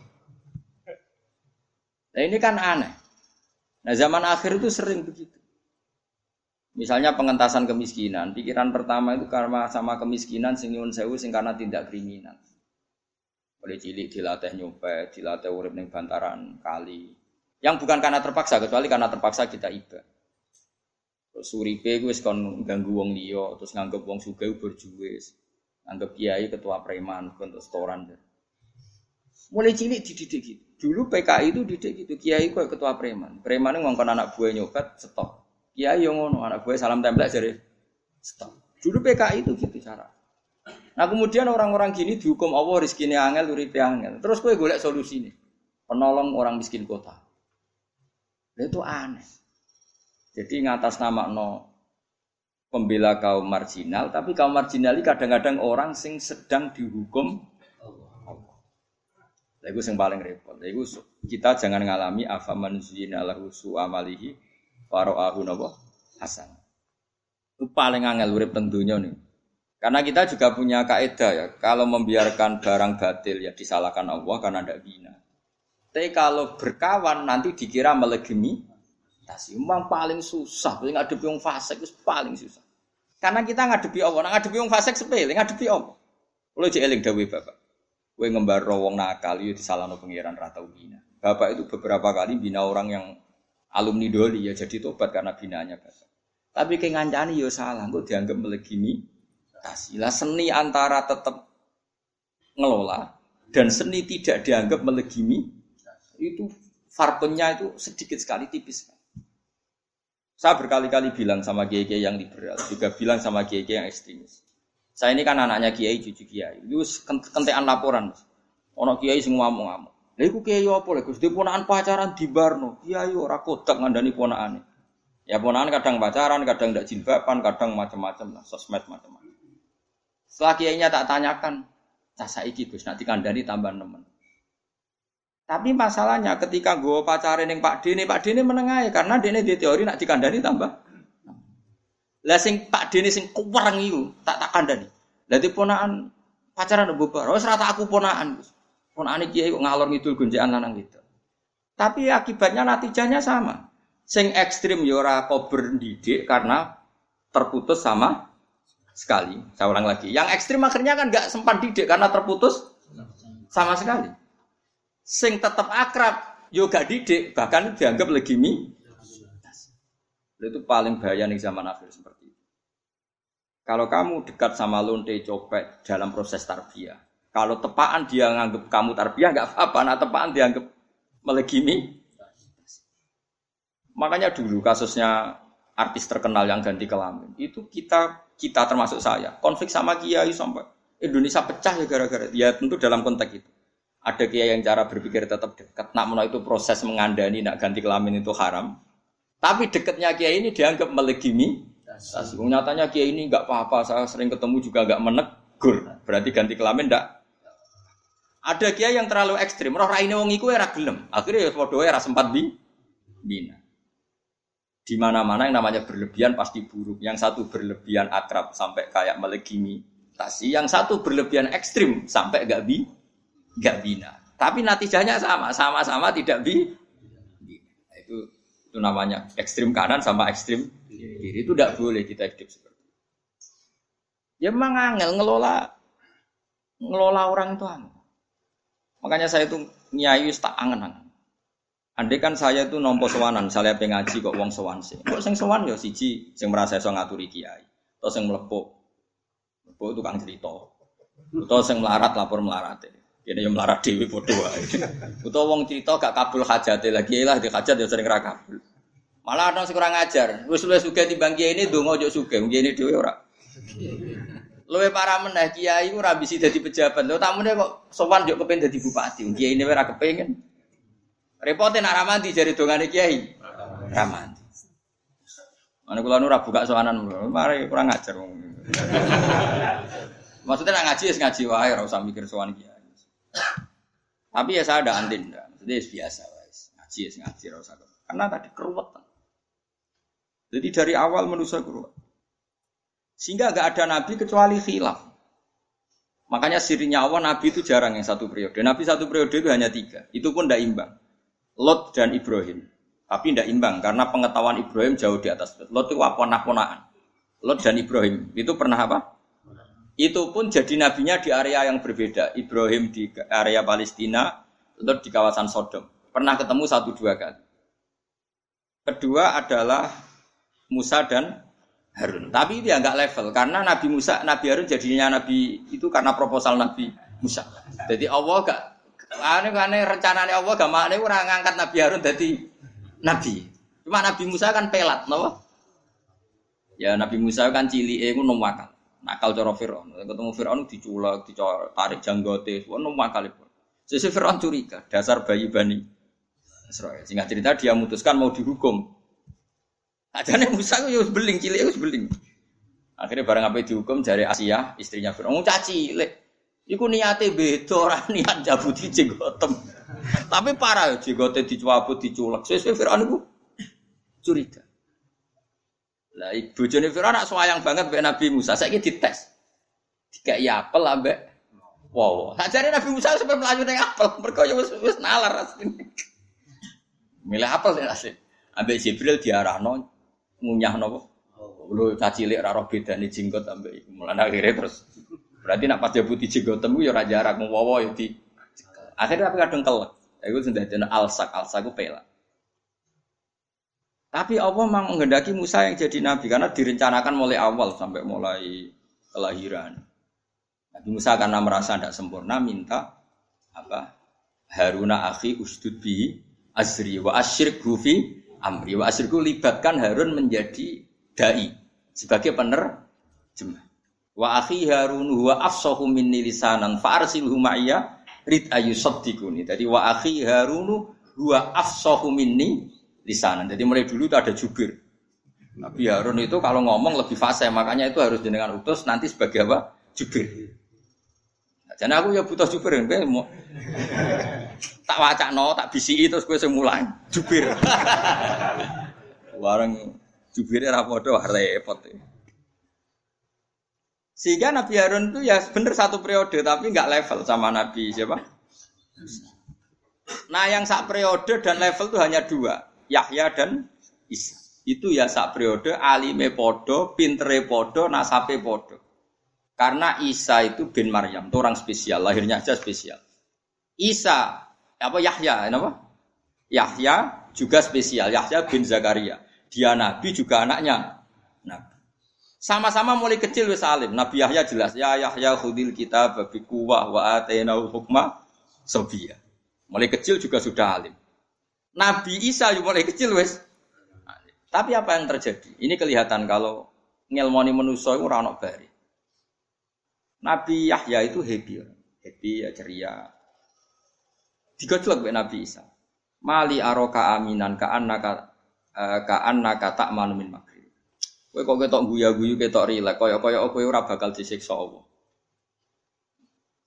Nah ini kan aneh. Nah zaman akhir itu sering begitu. Misalnya pengentasan kemiskinan, pikiran pertama itu karena sama kemiskinan sing nyuwun sewu sing karena tindak kriminal. Oleh cilik dilatih nyopet, dilatih urip ning bantaran kali. Yang bukan karena terpaksa, kecuali karena terpaksa kita iba. Terus suripe gue kon ganggu wong liya, terus nganggep wong sugih berjuwis. Nganggep kiai ketua preman, untuk setoran. Mulai cilik dididik gitu. Dulu PKI itu didik gitu, kiai kok ketua preman. Preman ngongkon anak buah nyopet, stop. Kiai yang ngono, anak buah salam tempel jadi stop. Dulu PKI itu gitu cara. Nah kemudian orang-orang gini dihukum Allah rizkinya angel, uripe angel. Terus gue golek solusi nih, penolong orang miskin kota. Itu aneh. Jadi ngatas nama no pembela kaum marginal, tapi kaum marginal ini kadang-kadang orang sing sedang dihukum. Itu yang paling repot. Itu kita jangan ngalami afaman zina lahu amalihi waro'ahu nabo hasan. Itu paling angel urip tentunya nih. Karena kita juga punya kaidah ya, kalau membiarkan barang batil ya disalahkan Allah karena tidak bina. Tapi kalau berkawan nanti dikira melegimi tas. Memang paling susah, paling ngadepi yang fasik itu paling susah. Karena kita ngadepi Allah, nah, ngadepi yang fasik sepele, ngadepi Allah. Kalau jeeling dawe bapak, gue ngembar rawong nakal itu disalahno pengiran rata bina. Bapak itu beberapa kali bina orang yang alumni doli ya jadi tobat karena binanya bapak. Tapi kayak ngancani ya salah, gue dianggap melegimi Lah seni antara tetap ngelola dan seni tidak dianggap melegimi itu farpennya itu sedikit sekali tipis. Saya berkali-kali bilang sama kiai yang liberal, juga bilang sama kiai yang ekstremis. Saya ini kan anaknya kiai, cucu kiai. Itu kentean laporan. Ono kiai sing ngomong-ngomong. Lha iku kiai apa lho Gus? Ponakan pacaran di Barno. Kiai ora kodak ngandani ponakane. Ya ponakan kadang pacaran, kadang ndak jilbaban, kadang macam-macam lah, sosmed macam-macam. Setelah kiainya tak tanyakan, cah saiki Gus nanti kandani tambah nemen. Tapi masalahnya ketika gue pacaran yang Pak Dini, Pak Dini menengahi karena Dini di teori nak dikandani tambah. Lah sing Pak Dini sing kuwareng itu tak tak kandani. Lah ponaan pacaran bubar. Oh serata aku ponaan. Ponaan kiai kok ngalor ngidul gonjekan lanang gitu. Tapi akibatnya natijanya sama. Sing ekstrim yora ya kober didik karena terputus sama sekali. Saya ulang lagi. Yang ekstrim akhirnya kan nggak sempat didik karena terputus sama sekali sing tetap akrab yo gak didik bahkan dianggap legimi itu paling bahaya nih zaman akhir seperti itu. Kalau kamu dekat sama lonte copet dalam proses tarbiyah kalau tepaan dia nganggap kamu tarbiyah nggak apa-apa. Nah tepaan dianggap melegimi. Makanya dulu kasusnya artis terkenal yang ganti kelamin itu kita kita termasuk saya. Konflik sama kiai sampai Indonesia pecah ya gara-gara ya tentu dalam konteks itu. Ada kiai yang cara berpikir tetap dekat. Nak itu proses mengandani nak ganti kelamin itu haram. Tapi dekatnya kiai ini dianggap melegimi. Nyatanya kiai ini nggak apa-apa. Saya sering ketemu juga nggak menegur. Berarti ganti kelamin ndak. Ada kiai yang terlalu ekstrim. Roh raine wong iku ora gelem. Akhirnya ya padha ora sempat bi bina. Di mana-mana yang namanya berlebihan pasti buruk. Yang satu berlebihan akrab sampai kayak melegimi. Tasi. Yang satu berlebihan ekstrim sampai gak bi nggak bina. Tapi natijahnya sama, sama-sama tidak bi. Itu namanya ekstrim kanan sama ekstrim kiri itu tidak boleh kita hidup seperti itu. Ya memang angel ngelola ngelola orang itu. Makanya saya itu nyai tak angen-angen. Andai kan saya itu nompo sewanan, saya pengaji kok wong sewan sih. Kok sing sewan ya siji sing merasa iso ngaturi kiai. Atau sing mlepuk. Mlepuk tukang cerita. Atau sing melarat lapor melarat. Ini yang melarat dewi bodoh wae. Utawa wong cerita gak kabul hajate lagi lah di hajat ya sering ra kabul. Malah ada sing kurang ajar. Wis luwih sugih timbang kiai ini donga yo sugih, kiai dhewe ora. Luwe para meneh kiai ora bisa dadi pejabat. Lho tamune kok sowan yo kepen dadi bupati. Kiai ini ora kepengin. Repote nak ramanti jari dongane kiai. Ramanti. Mana kula ora buka sowanan mari kurang ajar Maksudnya nak ngaji ya ngaji wae ora usah mikir sowan kiai. Tapi ya saya ada antin, jadi biasa, guys. ngaji ya ngaji rasa karena tadi keruwetan. Jadi dari awal manusia keruwet. Sehingga gak ada nabi kecuali khilaf. Makanya sirinya awal nabi itu jarang yang satu periode. Nabi satu periode itu hanya tiga. Itu pun tidak imbang. Lot dan Ibrahim. Tapi tidak imbang karena pengetahuan Ibrahim jauh di atas Lot. itu apa ponaan Lot dan Ibrahim itu pernah apa? Itu pun jadi nabinya di area yang berbeda. Ibrahim di area Palestina, Lot di kawasan Sodom. Pernah ketemu satu dua kali. Kedua adalah Musa dan Harun. Tapi dia nggak level karena Nabi Musa, Nabi Harun jadinya Nabi itu karena proposal Nabi Musa. Jadi Allah gak aneh aneh rencananya Allah gak makne orang ngangkat Nabi Harun jadi nabi. Cuma Nabi Musa kan pelat, no? Ya Nabi Musa kan cili, eh, nom wakal. Nakal cara Fir'aun. Ketemu Fir'aun diculak, ditarik janggote, wah nom wakal itu. Sisi Fir'aun curiga, dasar bayi bani Israel. Singkat cerita dia memutuskan mau dihukum. Ajane Musa itu beling, cilik itu beling. Akhirnya barang apa dihukum dari Asia, istrinya Fir'aun. Caci, cilik. Iku niate beda ora niat jabuti jenggotem. Tapi parah jenggote dicabut diculek. Sesuai Firaun iku curiga. Lah ibu jene Firaun nak sayang banget mbek Nabi Musa. Saiki dites. Dikai apel ambek wow. Sajane Nabi Musa sampai melayu ning apel. Mergo ya wis wis nalar asline. Milih apel sing asli. Ambek Jibril diarahno ngunyah napa? Lho cacilik ora roh bedane jenggot ambek iku. Mulane akhirnya terus Berarti nak pas putih jenggotem ya ora jarak wawa ya di akhirnya tapi kadang kelek. Iku sing dadi alsak, alsak ku pelak. Tapi Allah memang menghendaki Musa yang jadi nabi karena direncanakan mulai awal sampai mulai kelahiran. Nabi Musa karena merasa tidak sempurna minta apa? Haruna akhi ustud bi asri wa asyrik fi amri wa asyirku libatkan Harun menjadi dai sebagai penerjemah. Wa akhi Harun huwa afsahu minni lisanan fa arsilhu ma'iyya rid ayu saddiquni. Jadi wa akhi Harun huwa afsahu minni lisanan. Jadi mulai dulu itu ada jubir. Nabi Harun itu kalau ngomong lebih fasih, makanya itu harus jenengan utus nanti sebagai apa? Jubir. Nah, jadi aku ya butuh jubir, kan? mau tak wacak no, tak bisi terus gue semulai jubir. Warang jubirnya rapodo repot. Ya. Sehingga Nabi Harun itu ya benar satu periode tapi nggak level sama Nabi siapa? Nah yang sak periode dan level itu hanya dua, Yahya dan Isa. Itu ya sak periode alime podo, pintere podo, nasape podo. Karena Isa itu bin Maryam, itu orang spesial, lahirnya aja spesial. Isa apa Yahya, apa? Yahya juga spesial, Yahya bin Zakaria. Dia nabi juga anaknya nabi. Sama-sama mulai kecil wis alim. Nabi Yahya jelas, ya Yahya khudil kita babi kuwah wa atainahu hukma sobia. Mulai kecil juga sudah alim. Nabi Isa mulai kecil wis. Tapi apa yang terjadi? Ini kelihatan kalau ngelmoni manusia itu ora bari. Nabi Yahya itu happy, happy ya ceria. Digojlok Nabi Isa. Mali aroka aminan ka annaka uh, ka annaka tak manumin mak. Kowe kok ketok guya-guyu ketok rilek kaya-kaya kowe ora bakal disiksa Allah.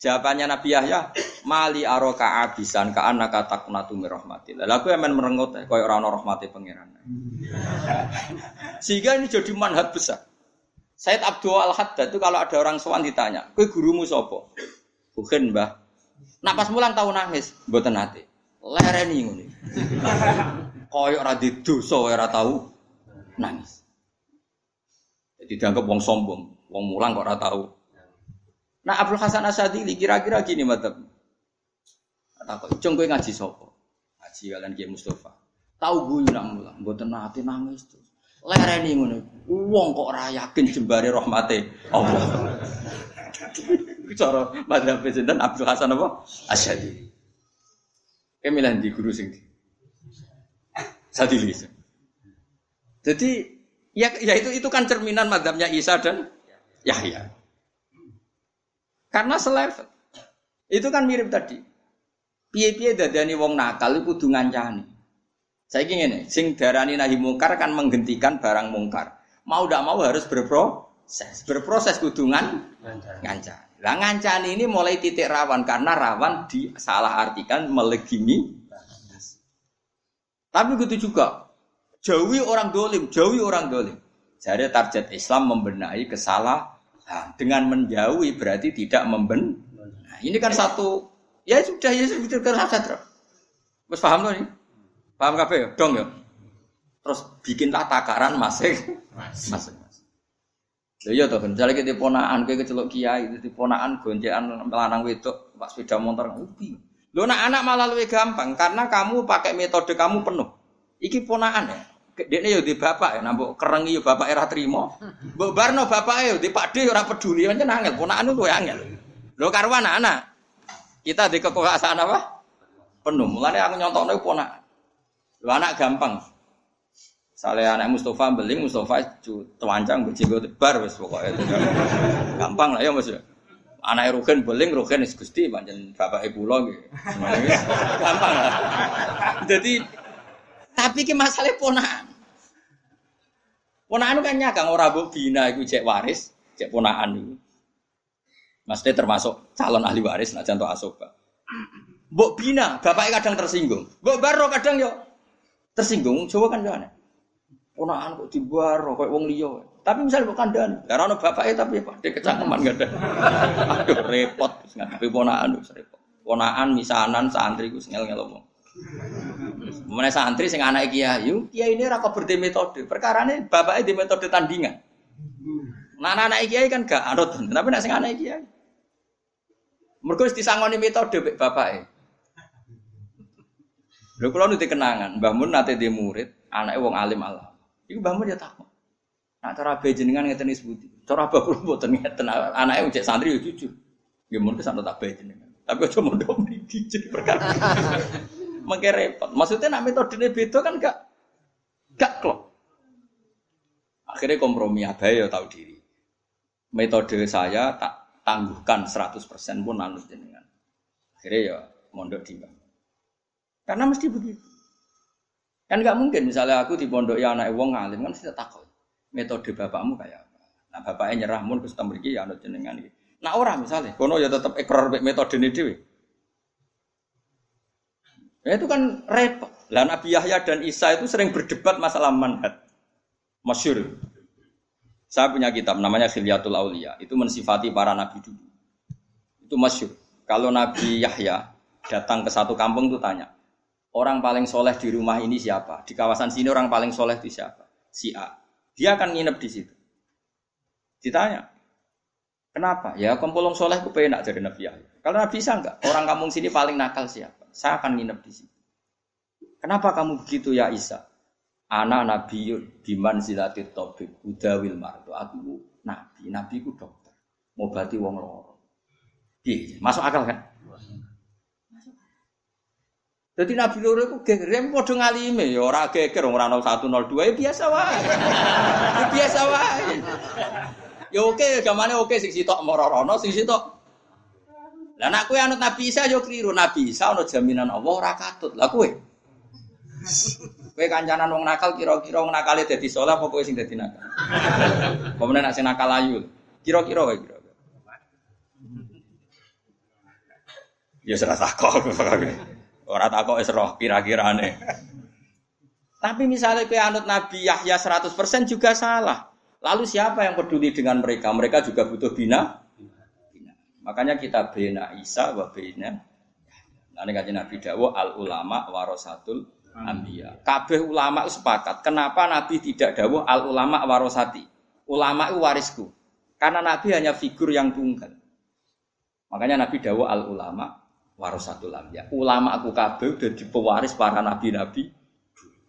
Jawabannya Nabi Yahya, mali aroka abisan ka anaka taknatu mir rahmatillah. Lah kowe men merengut kaya ora ana rahmate pangeran. Sehingga ini jadi manhat besar. Said Abdul Al Haddad itu kalau ada orang sowan ditanya, "Kowe gurumu sapa?" Bukan, Mbah. Nak pas mulang tahu nangis, mboten ate. Lereni ngene. Kaya ora didosa ora tahu nangis. Jadi dianggap wong sombong, wong mulang kok ora tahu. Nah Abdul Hasan Asadili kira-kira gini mata. kok cung kowe ngaji sapa? Ngaji kalian Kiai Mustafa. Tahu guyu nak mulang, mboten nate nangis terus. Lereni ngono. Wong kok ora yakin jembare rahmate Allah. Cara madzhab sinten Abdul Hasan apa? Asyadi. Kemilan di guru sing Sadili. Jadi Ya, ya itu itu kan cerminan madhabnya Isa dan Yahya. Karena selevel. Itu kan mirip tadi. Piye-piye dadani wong nakal iku kudu ngancani. Saya ingin ini, sing darani nahi mungkar kan menghentikan barang mungkar. Mau tidak mau harus berproses. Berproses kudungan ngancani. Lah ngancani ini mulai titik rawan karena rawan disalah artikan melegimi. Tapi gitu juga Jauhi orang dolim, jauhi orang dolim. Jadi target Islam membenahi kesalahan. Dengan menjauhi berarti tidak memben. Nah, ini kan satu, ya sudah ya sudah kan saja terus. Mas paham loh ini? Paham kafe ya? Dong ya? terus bikinlah takaran masing masing. Lha iya to, misalnya kita ponaan, kowe kecelok kiai, itu ponaan goncekan melanang wedok, pak sepeda motor ubi. Lho nak anak malah lebih gampang karena kamu pakai metode kamu penuh. Iki ponaan ya. Dekne yo di bapak ya, nambok kerengi yo bapak era trimo. Mbok barno bapak yo di pakde ora peduli, pancen angel, ponaan ku angel. Lho karo anak-anak. Kita di kekuasaan apa? Penuh. Mulane aku nyontokno ponaan. Lho anak gampang. Saleh anak Mustafa beling Mustafa tewancang bejenggo tebar wis pokoke. Gampang lah ya Mas. Anak Rugen beling Rugen wis Gusti pancen bapake kula nggih. Gampang lah. Jadi tapi ki masalah ponakan. Ponakan kan nyakang ora mbok bina iku cek waris, cek ponakan iku. Maksudnya termasuk calon ahli waris nak jantung asoba. Mbok bina, bapaknya kadang tersinggung. Mbok baro kadang yo tersinggung, coba kan yo aneh. Ponakan kok dibaro kayak wong liya. Tapi misalnya bukan dan, karena ono bapaknya tapi pak dia kecangkeman gak ada. Aduh repot, ngadepi ponakan wis repot. Ponakan misanan santri ku ngel ngel. Mana santri sing anak kiai, yuk kiai ini rako berdi metode. Perkara ini bapaknya di metode tandingan. Nah anak kiai kan gak anut, tapi nak sing anak. Mergo disangoni metode bapaknya. Lho kula nu kenangan, Mbah Mun nate di murid, anake wong alim Allah. Iku Mbah Mun ya takut. Nak cara bae jenengan ngeten sebuti. Cara bae kula mboten ngeten anake cek santri yo jujur. Nggih mun kesan tak bae jenengan. Tapi aja mondok mriki perkara. Mengke repot. Maksudnya nak metodene beda kan gak gak klop. Akhirnya kompromi abae ya tahu diri. Metode saya tak tangguhkan 100% pun anut jenengan. Akhirnya ya mondok di Karena mesti begitu. Kan nggak mungkin misalnya aku di pondok ya anak wong ngalim kan tidak takut. Metode bapakmu kayak apa? Nah bapaknya nyerah mun ke mriki ya anut jenengan. Nah orang misalnya, kono ya tetap ekor metode ini dewi. Ya itu kan repot. Lah Nabi Yahya dan Isa itu sering berdebat masalah manhat. Masyur. Saya punya kitab namanya Khilyatul Aulia. Itu mensifati para nabi dulu. Itu masyur. Kalau Nabi Yahya datang ke satu kampung tuh tanya, orang paling soleh di rumah ini siapa? Di kawasan sini orang paling soleh itu siapa? Si A. Dia akan nginep di situ. Ditanya, kenapa? Ya kumpulung soleh ku penak jadi Nabi Yahya. Kalau Nabi bisa enggak? Orang kampung sini paling nakal siapa? Saya akan nginep di situ. Kenapa kamu begitu ya Isa? Anak Nabi biman silatit tobik udawil marto. Aku nabi, nabi ku dokter. Mau bati wong loro. Masuk akal kan? Jadi Nabi loro iku geger padha ngalime ya ora geger ora 01 02 ya biasa wae. Ya biasa wae. Ya oke, gamane oke sing sitok marorono, sing sitok. Lah nek kowe anut Nabi Isa yo kliru. Nabi Isa ana jaminan Allah ora katut. Lah kowe. Kowe kancanan wong nakal kira-kira wong nakale dadi saleh apa kowe sing dadi nakal? Pemene nek sing nakal ayu. Kira-kira wae kira. Ya serasa kok. Ora tak kok roh kira-kirane. Tapi misalnya kue anut Nabi Yahya 100% juga salah. Lalu siapa yang peduli dengan mereka? Mereka juga butuh bina. Makanya kita bina Isa wa bina. Nanti kaji Nabi Dawo al ulama warosatul ambia. Kabeh ulama sepakat. Kenapa Nabi tidak dawo al ulama warosati? Ulama itu warisku. Karena Nabi hanya figur yang tunggal. Makanya Nabi dawo al ulama warasatul anbiya. Ulama aku kabeh udah pewaris para nabi-nabi.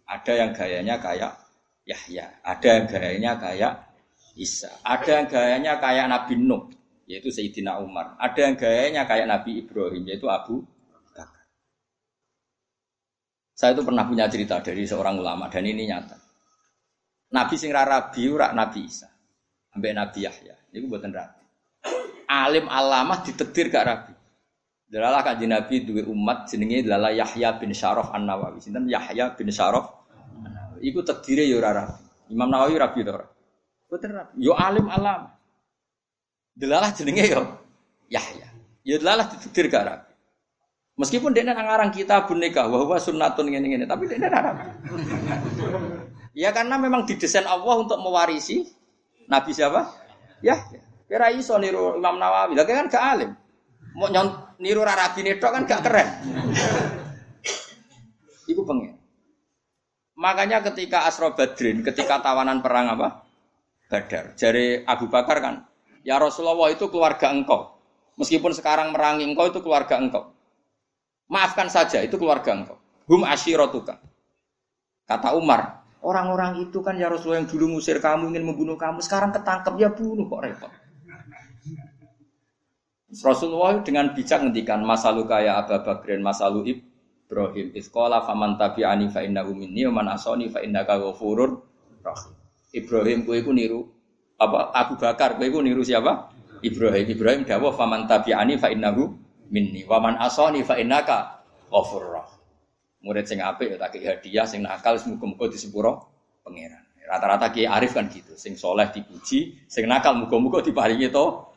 Ada yang gayanya kayak Yahya, ada yang gayanya kayak Isa, ada yang gayanya kayak Nabi Nuh, yaitu Sayyidina Umar. Ada yang gayanya kayak Nabi Ibrahim, yaitu Abu Bakar. Saya itu pernah punya cerita dari seorang ulama dan ini nyata. Nabi sing rabi ora Nabi Isa. Sampai Nabi Yahya. Itu buatan rabi. Alim alamah ditetir gak rabi. Dalalah kanjeng Nabi duwe umat jenenge adalah Yahya bin Syaraf An-Nawawi. Sinten Yahya bin Syaraf. Iku terdiri ya ora Imam Nawawi rabi? Boten rabi. Yo alim alam. Dalalah jenenge yo Yahya. Ya dalalah ditedir gak rabi. Meskipun dia nang ngarang kita nikah bahwa sunnatun ngene-ngene, tapi dia rabi. ya karena memang didesain Allah untuk mewarisi Nabi siapa? Ya. Kira iso niru Imam Nawawi. Lah kan gak alim. Mau nyont niru rabi netok kan gak keren. Iku pengen. Makanya ketika Asro Badrin, ketika tawanan perang apa? Badar. Jari Abu Bakar kan, ya Rasulullah itu keluarga engkau. Meskipun sekarang merangi engkau itu keluarga engkau. Maafkan saja, itu keluarga engkau. Hum ashirotuka. Kata Umar, orang-orang itu kan ya Rasulullah yang dulu ngusir kamu, ingin membunuh kamu, sekarang ketangkep, ya bunuh kok repot. Rasulullah dengan bijak ngendikan masalu kaya Abu Bakrin masalu Ibrahim iskola faman tabi'ani fa innahu minni wa man asani fa innaka ghafurur rahim. Ibrahim kowe iku niru apa Abu Bakar kowe iku niru siapa? Ibrahim. Ibrahim dawuh faman tabi'ani fa innahu minni wa man asani fa innaka ghafurur. Murid sing apik ya tak hadiah, sing nakal muga-muga disepuro pangeran. Rata-rata Ki Arif kan gitu, sing soleh dipuji, sing nakal muga-muga diparingi to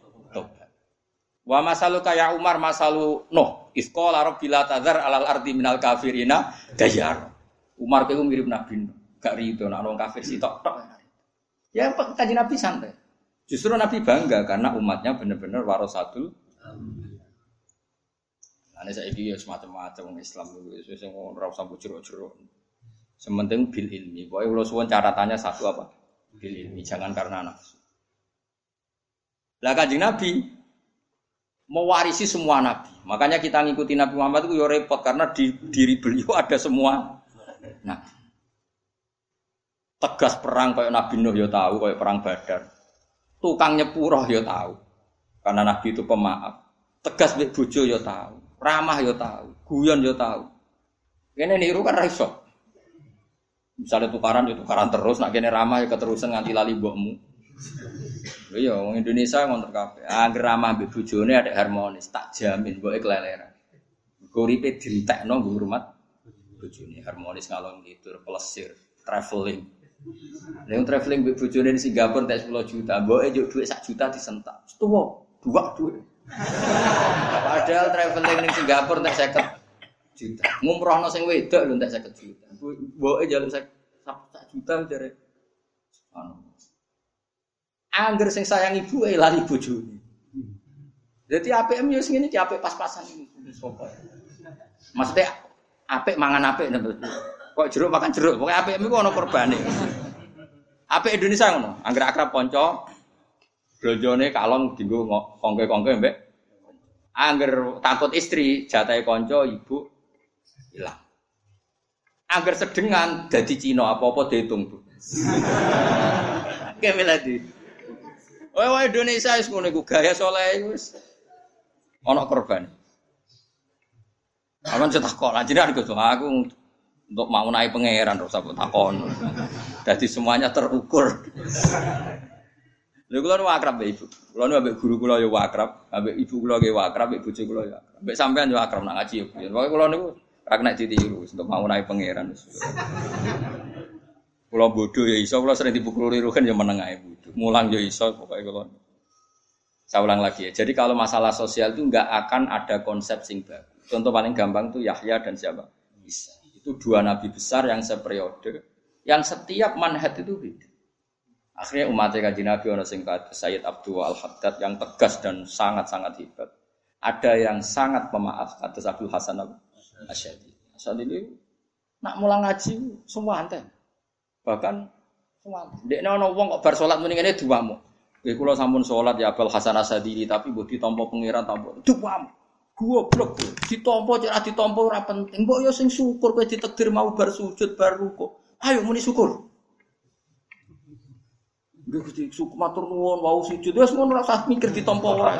Wa masalu kaya Umar masalu Nuh. Iskola bila tazar alal ardi minal kafirina dayar. Umar itu mirip Nabi. Gak rido nak orang kafir sih tok tok. Ya kaji Nabi santai. Justru Nabi bangga karena umatnya benar-benar warasatul. Ane saya ini ya semacam-macam Islam itu, orang sampai jeruk-jeruk. Sementing bil ilmi. Pokoknya kalau suwon caratannya satu apa? Bil ilmi. Jangan karena nafsu. Lah kaji Nabi mewarisi semua nabi. Makanya kita ngikuti Nabi Muhammad itu ya repot karena di diri beliau ada semua nabi. Tegas perang kayak Nabi Nuh ya tahu, kayak perang Badar. Tukang nyepuro ya tahu. Karena Nabi itu pemaaf. Tegas mbek bojo ya tahu. Ramah ya tahu. Guyon ya tahu. Kene niru kan raiso. Misalnya tukaran ya tukaran terus, nak kene ramah ya keterusan nganti lali mbokmu. Iya, wong Indonesia ngontrak kabeh. Angger ramah mbek bojone ada harmonis, tak jamin mbok keleleran. Guripe dintekno nggo hormat bojone harmonis ngalor ngidul, plesir, traveling. Yang traveling mbek bojone di Singapura tak 10 juta, mboke juk dhuwit sak juta disentak. Tuwa, dua dhuwit. Padahal traveling ning Singapura tak 50 juta. Ngumrohno sing wedok lho tak 50 juta. Mboke jaluk sak juta jare. Anu. Angger sing sayang ibu eh lali bojone. Jadi APM yo sing ini di apik pas-pasan ini. Maksudnya apik mangan apik Kok jeruk makan jeruk. Pokoke APM iku ana korbane. Apik Indonesia ngono. Angger akrab kanca blonjone kalong dienggo kongke-kongke mbek Angger takut istri, jatahe kanca ibu hilang. Angger sedengan dadi Cina apa-apa dihitung, Bu. Kayak lagi. Wah, wah Indonesia wis ngono iku gaya saleh wis ana korban. Aman cetak kok Gus aku untuk mau naik pangeran terus aku takon. Jadi semuanya terukur. Lha kula nu akrab ibu. Kula ambek guru kula ya akrab, ambek ibu kula ge akrab, ambek bojo kula akrab. Ambek sampean yo akrab nak ngaji yo. Pokoke kula niku ra kena untuk mau naik pangeran. Kula bodoh ya iso, kula sering dipukul rugen ya meneng ae bodoh. Mulang ya iso pokoke kula. Saya ulang lagi ya. Jadi kalau masalah sosial itu nggak akan ada konsep sing baru. Contoh paling gampang tuh Yahya dan siapa? Isa. Itu dua nabi besar yang seperiode, yang setiap manhat itu beda. Akhirnya umatnya kaji Nabi orang singkat Sayyid Abdul Al Haddad yang tegas dan sangat-sangat hebat. Ada yang sangat pemaaf atas Abdul Hasan Al Asyadi. Asyadi ini nak mulang ngaji semua anten. Bahkan semua. Dek nono wong kok bar salat mending ini dua mu. Gue kulo sampun sholat ya Abel Hasan Asadili tapi buat ditompo pengiran tompo dua mu. Blok ditompo cara ditompo ora penting. Mbok yo sing syukur kowe ditakdir mau bar sujud bar ruko. Ayo muni syukur. Gue kudu syukur matur nuwun wau sujud wis ngono ora usah mikir ditompo ora.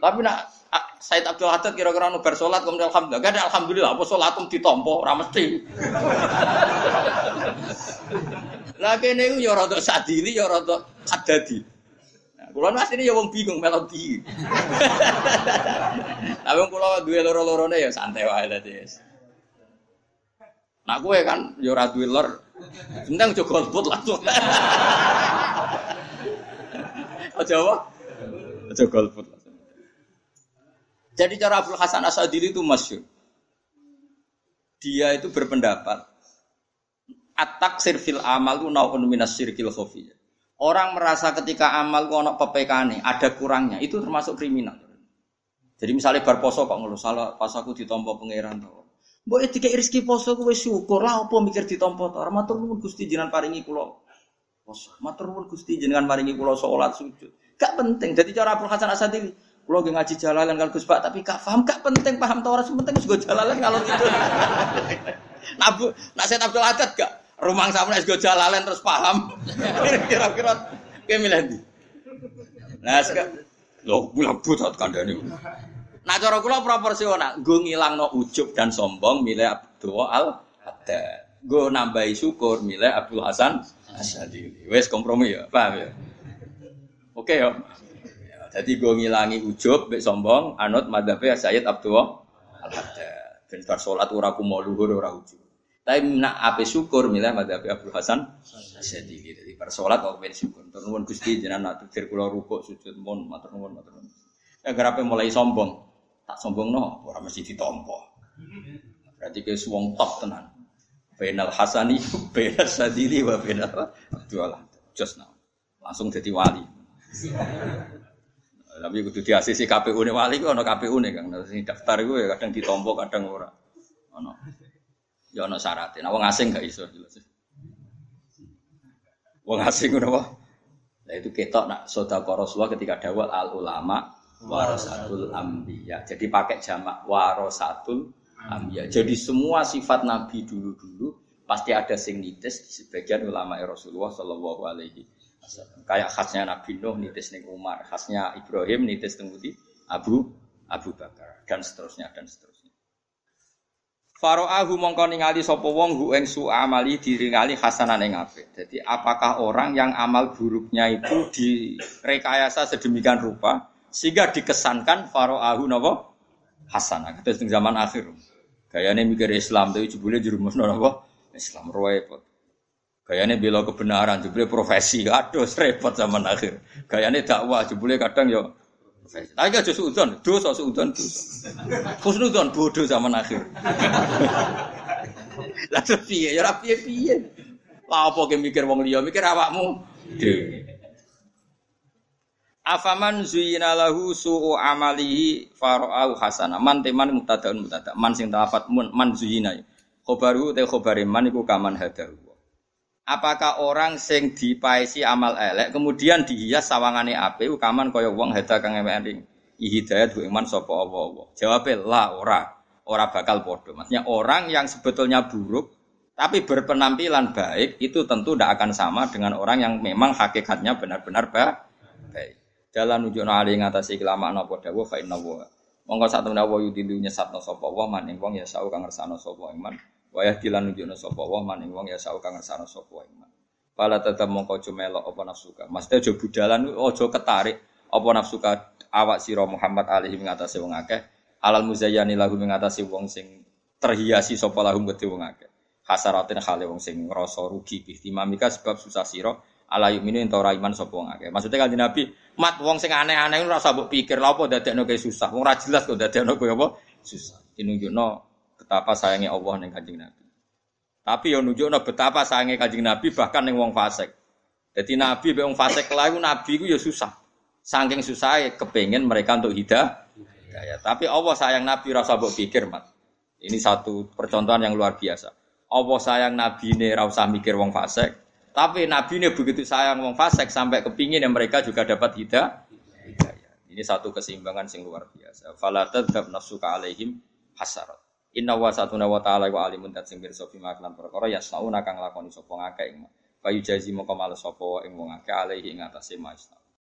Tapi nak Said Abdul Haddad kira-kira nu bersolat kemudian alhamdulillah. Gak ada alhamdulillah apa salatum ditompo ora mesti. Lah kene iku ya rada sadili ya rada hadadi. Kula mas ini ya wong bingung melodi. Tapi kula duwe loro-lorone ya santai wae dadi. Nah kowe kan ya ora lor. Penting aja golput langsung. Aja apa? Aja golput. Jadi cara Abdul Hasan Asadili itu masyur. Dia itu berpendapat atak sirfil amal itu naun minas sirkil khofiyah. Orang merasa ketika amal ono PPK ada kurangnya, itu termasuk kriminal. Jadi misalnya bar poso kok ngeluh, salah pas aku ditompo pangeran tau. Mbok tiga rezeki poso kuwe syukur lah apa mikir ditampa to. Matur nuwun Gusti jenengan paringi kula poso. Matur nuwun Gusti jenengan paringi kula salat sujud. Gak penting. Jadi cara Abdul Hasan Asadi Kulo nggih ngaji jalalan kalau Gus Pak tapi gak paham, gak penting paham ta ora penting wis go jalalan kalau gitu. Nabu, nak saya Abdul Haddad gak rumang sama wis go jalalan terus paham. Kira-kira kayak milih ndi? Nah, sekarang lo bulan butat kandani. Nah cara kula proporsional, nggo ngilangno ujub dan sombong milih Abdul Al Haddad. Nggo nambahi syukur milih Abdul Hasan Asyadili. Wes kompromi ya, paham ya? Oke ya. Jadi gue ngilangi ujub, bek sombong, anut madhabe Sayyid Abdul Al Haddad. Ben bar salat ora mau luhur ora ujub. Tapi nak ape syukur milah madhabe Abdul Hasan Asyadili. Jadi bar salat kok ben syukur. Turun Gusti jenengan nak tukir kula rukuk sujud mon matur nuwun matur nuwun. Ya garape mulai sombong. Tak sombong no, ora mesti ditompo. Berarti ke wong top tenan. Bainal Hasani, bainal Sadili, wa bainal Abdul Just now. Langsung jadi wali. Tapi kudu diasisi KPU ne wali ku ana KPU ne Kang. Sing daftar iku ya kadang ditompo kadang ora. Ya ana syaratnya. Nah wong asing gak iso jelas. Wong asing ngono apa? Nah itu ketok nak sedekah Rasulullah ketika dawal al ulama warasatul ambiya. Jadi pakai jamak warasatul ambiya. Jadi semua sifat nabi dulu-dulu pasti ada sing nitis di sebagian ulama Rasulullah sallallahu alaihi Kayak khasnya Nabi Nuh nitis ning Umar, khasnya Ibrahim nitis ning Abu Abu Bakar dan seterusnya dan seterusnya. Faro'ahu mongko ningali sapa wong hu su amali diringali hasanan ing apik. Jadi apakah orang yang amal buruknya itu direkayasa sedemikian rupa sehingga dikesankan faro'ahu napa hasanah. Terus zaman akhir. Gayane mikir Islam tapi jebule jerumusno napa Islam repot. Gayane bela kebenaran, jebule profesi. Aduh, repot zaman akhir. Gayane dakwah, jebule kadang yo profesi. Tapi aja suudon, dosa suudon dosa. Husnudon bodoh zaman akhir. Lah piye? Ya ora piye-piye. Lah apa ke mikir wong liya, mikir awakmu. Afaman zuyina lahu su'u amalihi fara'au hasana. Man teman mutadaun mutada. Man sing tafat man zuyina. Khobaru te khobare man iku kaman hadahu. Apakah orang sing dipaisi amal elek kemudian dihias sawangane ape ukaman kaya wong heda kang emek hidayat bu iman sapa apa-apa. Jawabe la ora. Ora bakal podo. Maksudnya orang yang sebetulnya buruk tapi berpenampilan baik itu tentu tidak akan sama dengan orang yang memang hakikatnya benar-benar baik. Jalan nunjukno ali ngatasi kelamaan apa dawuh fa inna wa. Monggo sak temene wa yudilu nyesatno sapa wa maning wong ya sau kang ngersano sapa iman. Wayah dilan nunjukno sapa wa maning wong ya sau kang ngersano sapa wa iman. Pala tetep mongko aja melok apa nafsuka. Mesti aja budalan aja ketarik apa nafsuka awak sira Muhammad alaihi ngatasi wong akeh. Alal muzayyani lahu ngatasi wong sing terhiasi sapa lahum gede wong akeh. Hasaratin khale wong sing ngrasa rugi bihtimamika sebab susah sira ala yuminu ento ora iman sapa wong akeh. Maksudnya kanjeng Nabi, mat wong sing aneh-aneh ora usah mbok pikir lha apa dadekno kaya susah. Wong ora jelas kok dadekno kaya apa susah. Dinunjukno betapa sayangnya Allah neng kanjeng Nabi. Tapi yang nunjukno betapa sayangnya kanjeng Nabi bahkan neng wong fasik. Jadi Nabi be wong fasik lalu Nabi ku ya susah. Saking susah kepengen mereka untuk hidah. Ya, tapi Allah sayang Nabi rasa mbok pikir mat. Ini satu percontohan yang luar biasa. Allah sayang Nabi ini rasa mikir wong fasik. Tapi Nabi ini begitu sayang wong fasik sampai kepingin yang mereka juga dapat hidah. Ini satu keseimbangan yang luar biasa. Falatat dab nafsuka alaihim hasarat. Inna wa satuna wa ta'ala wa alimun dat sing pirsa bima lan perkara yasnauna kang lakoni sapa ngakeh ing. Kayu jazi moko males sapa ing wong alaihi ing maisna.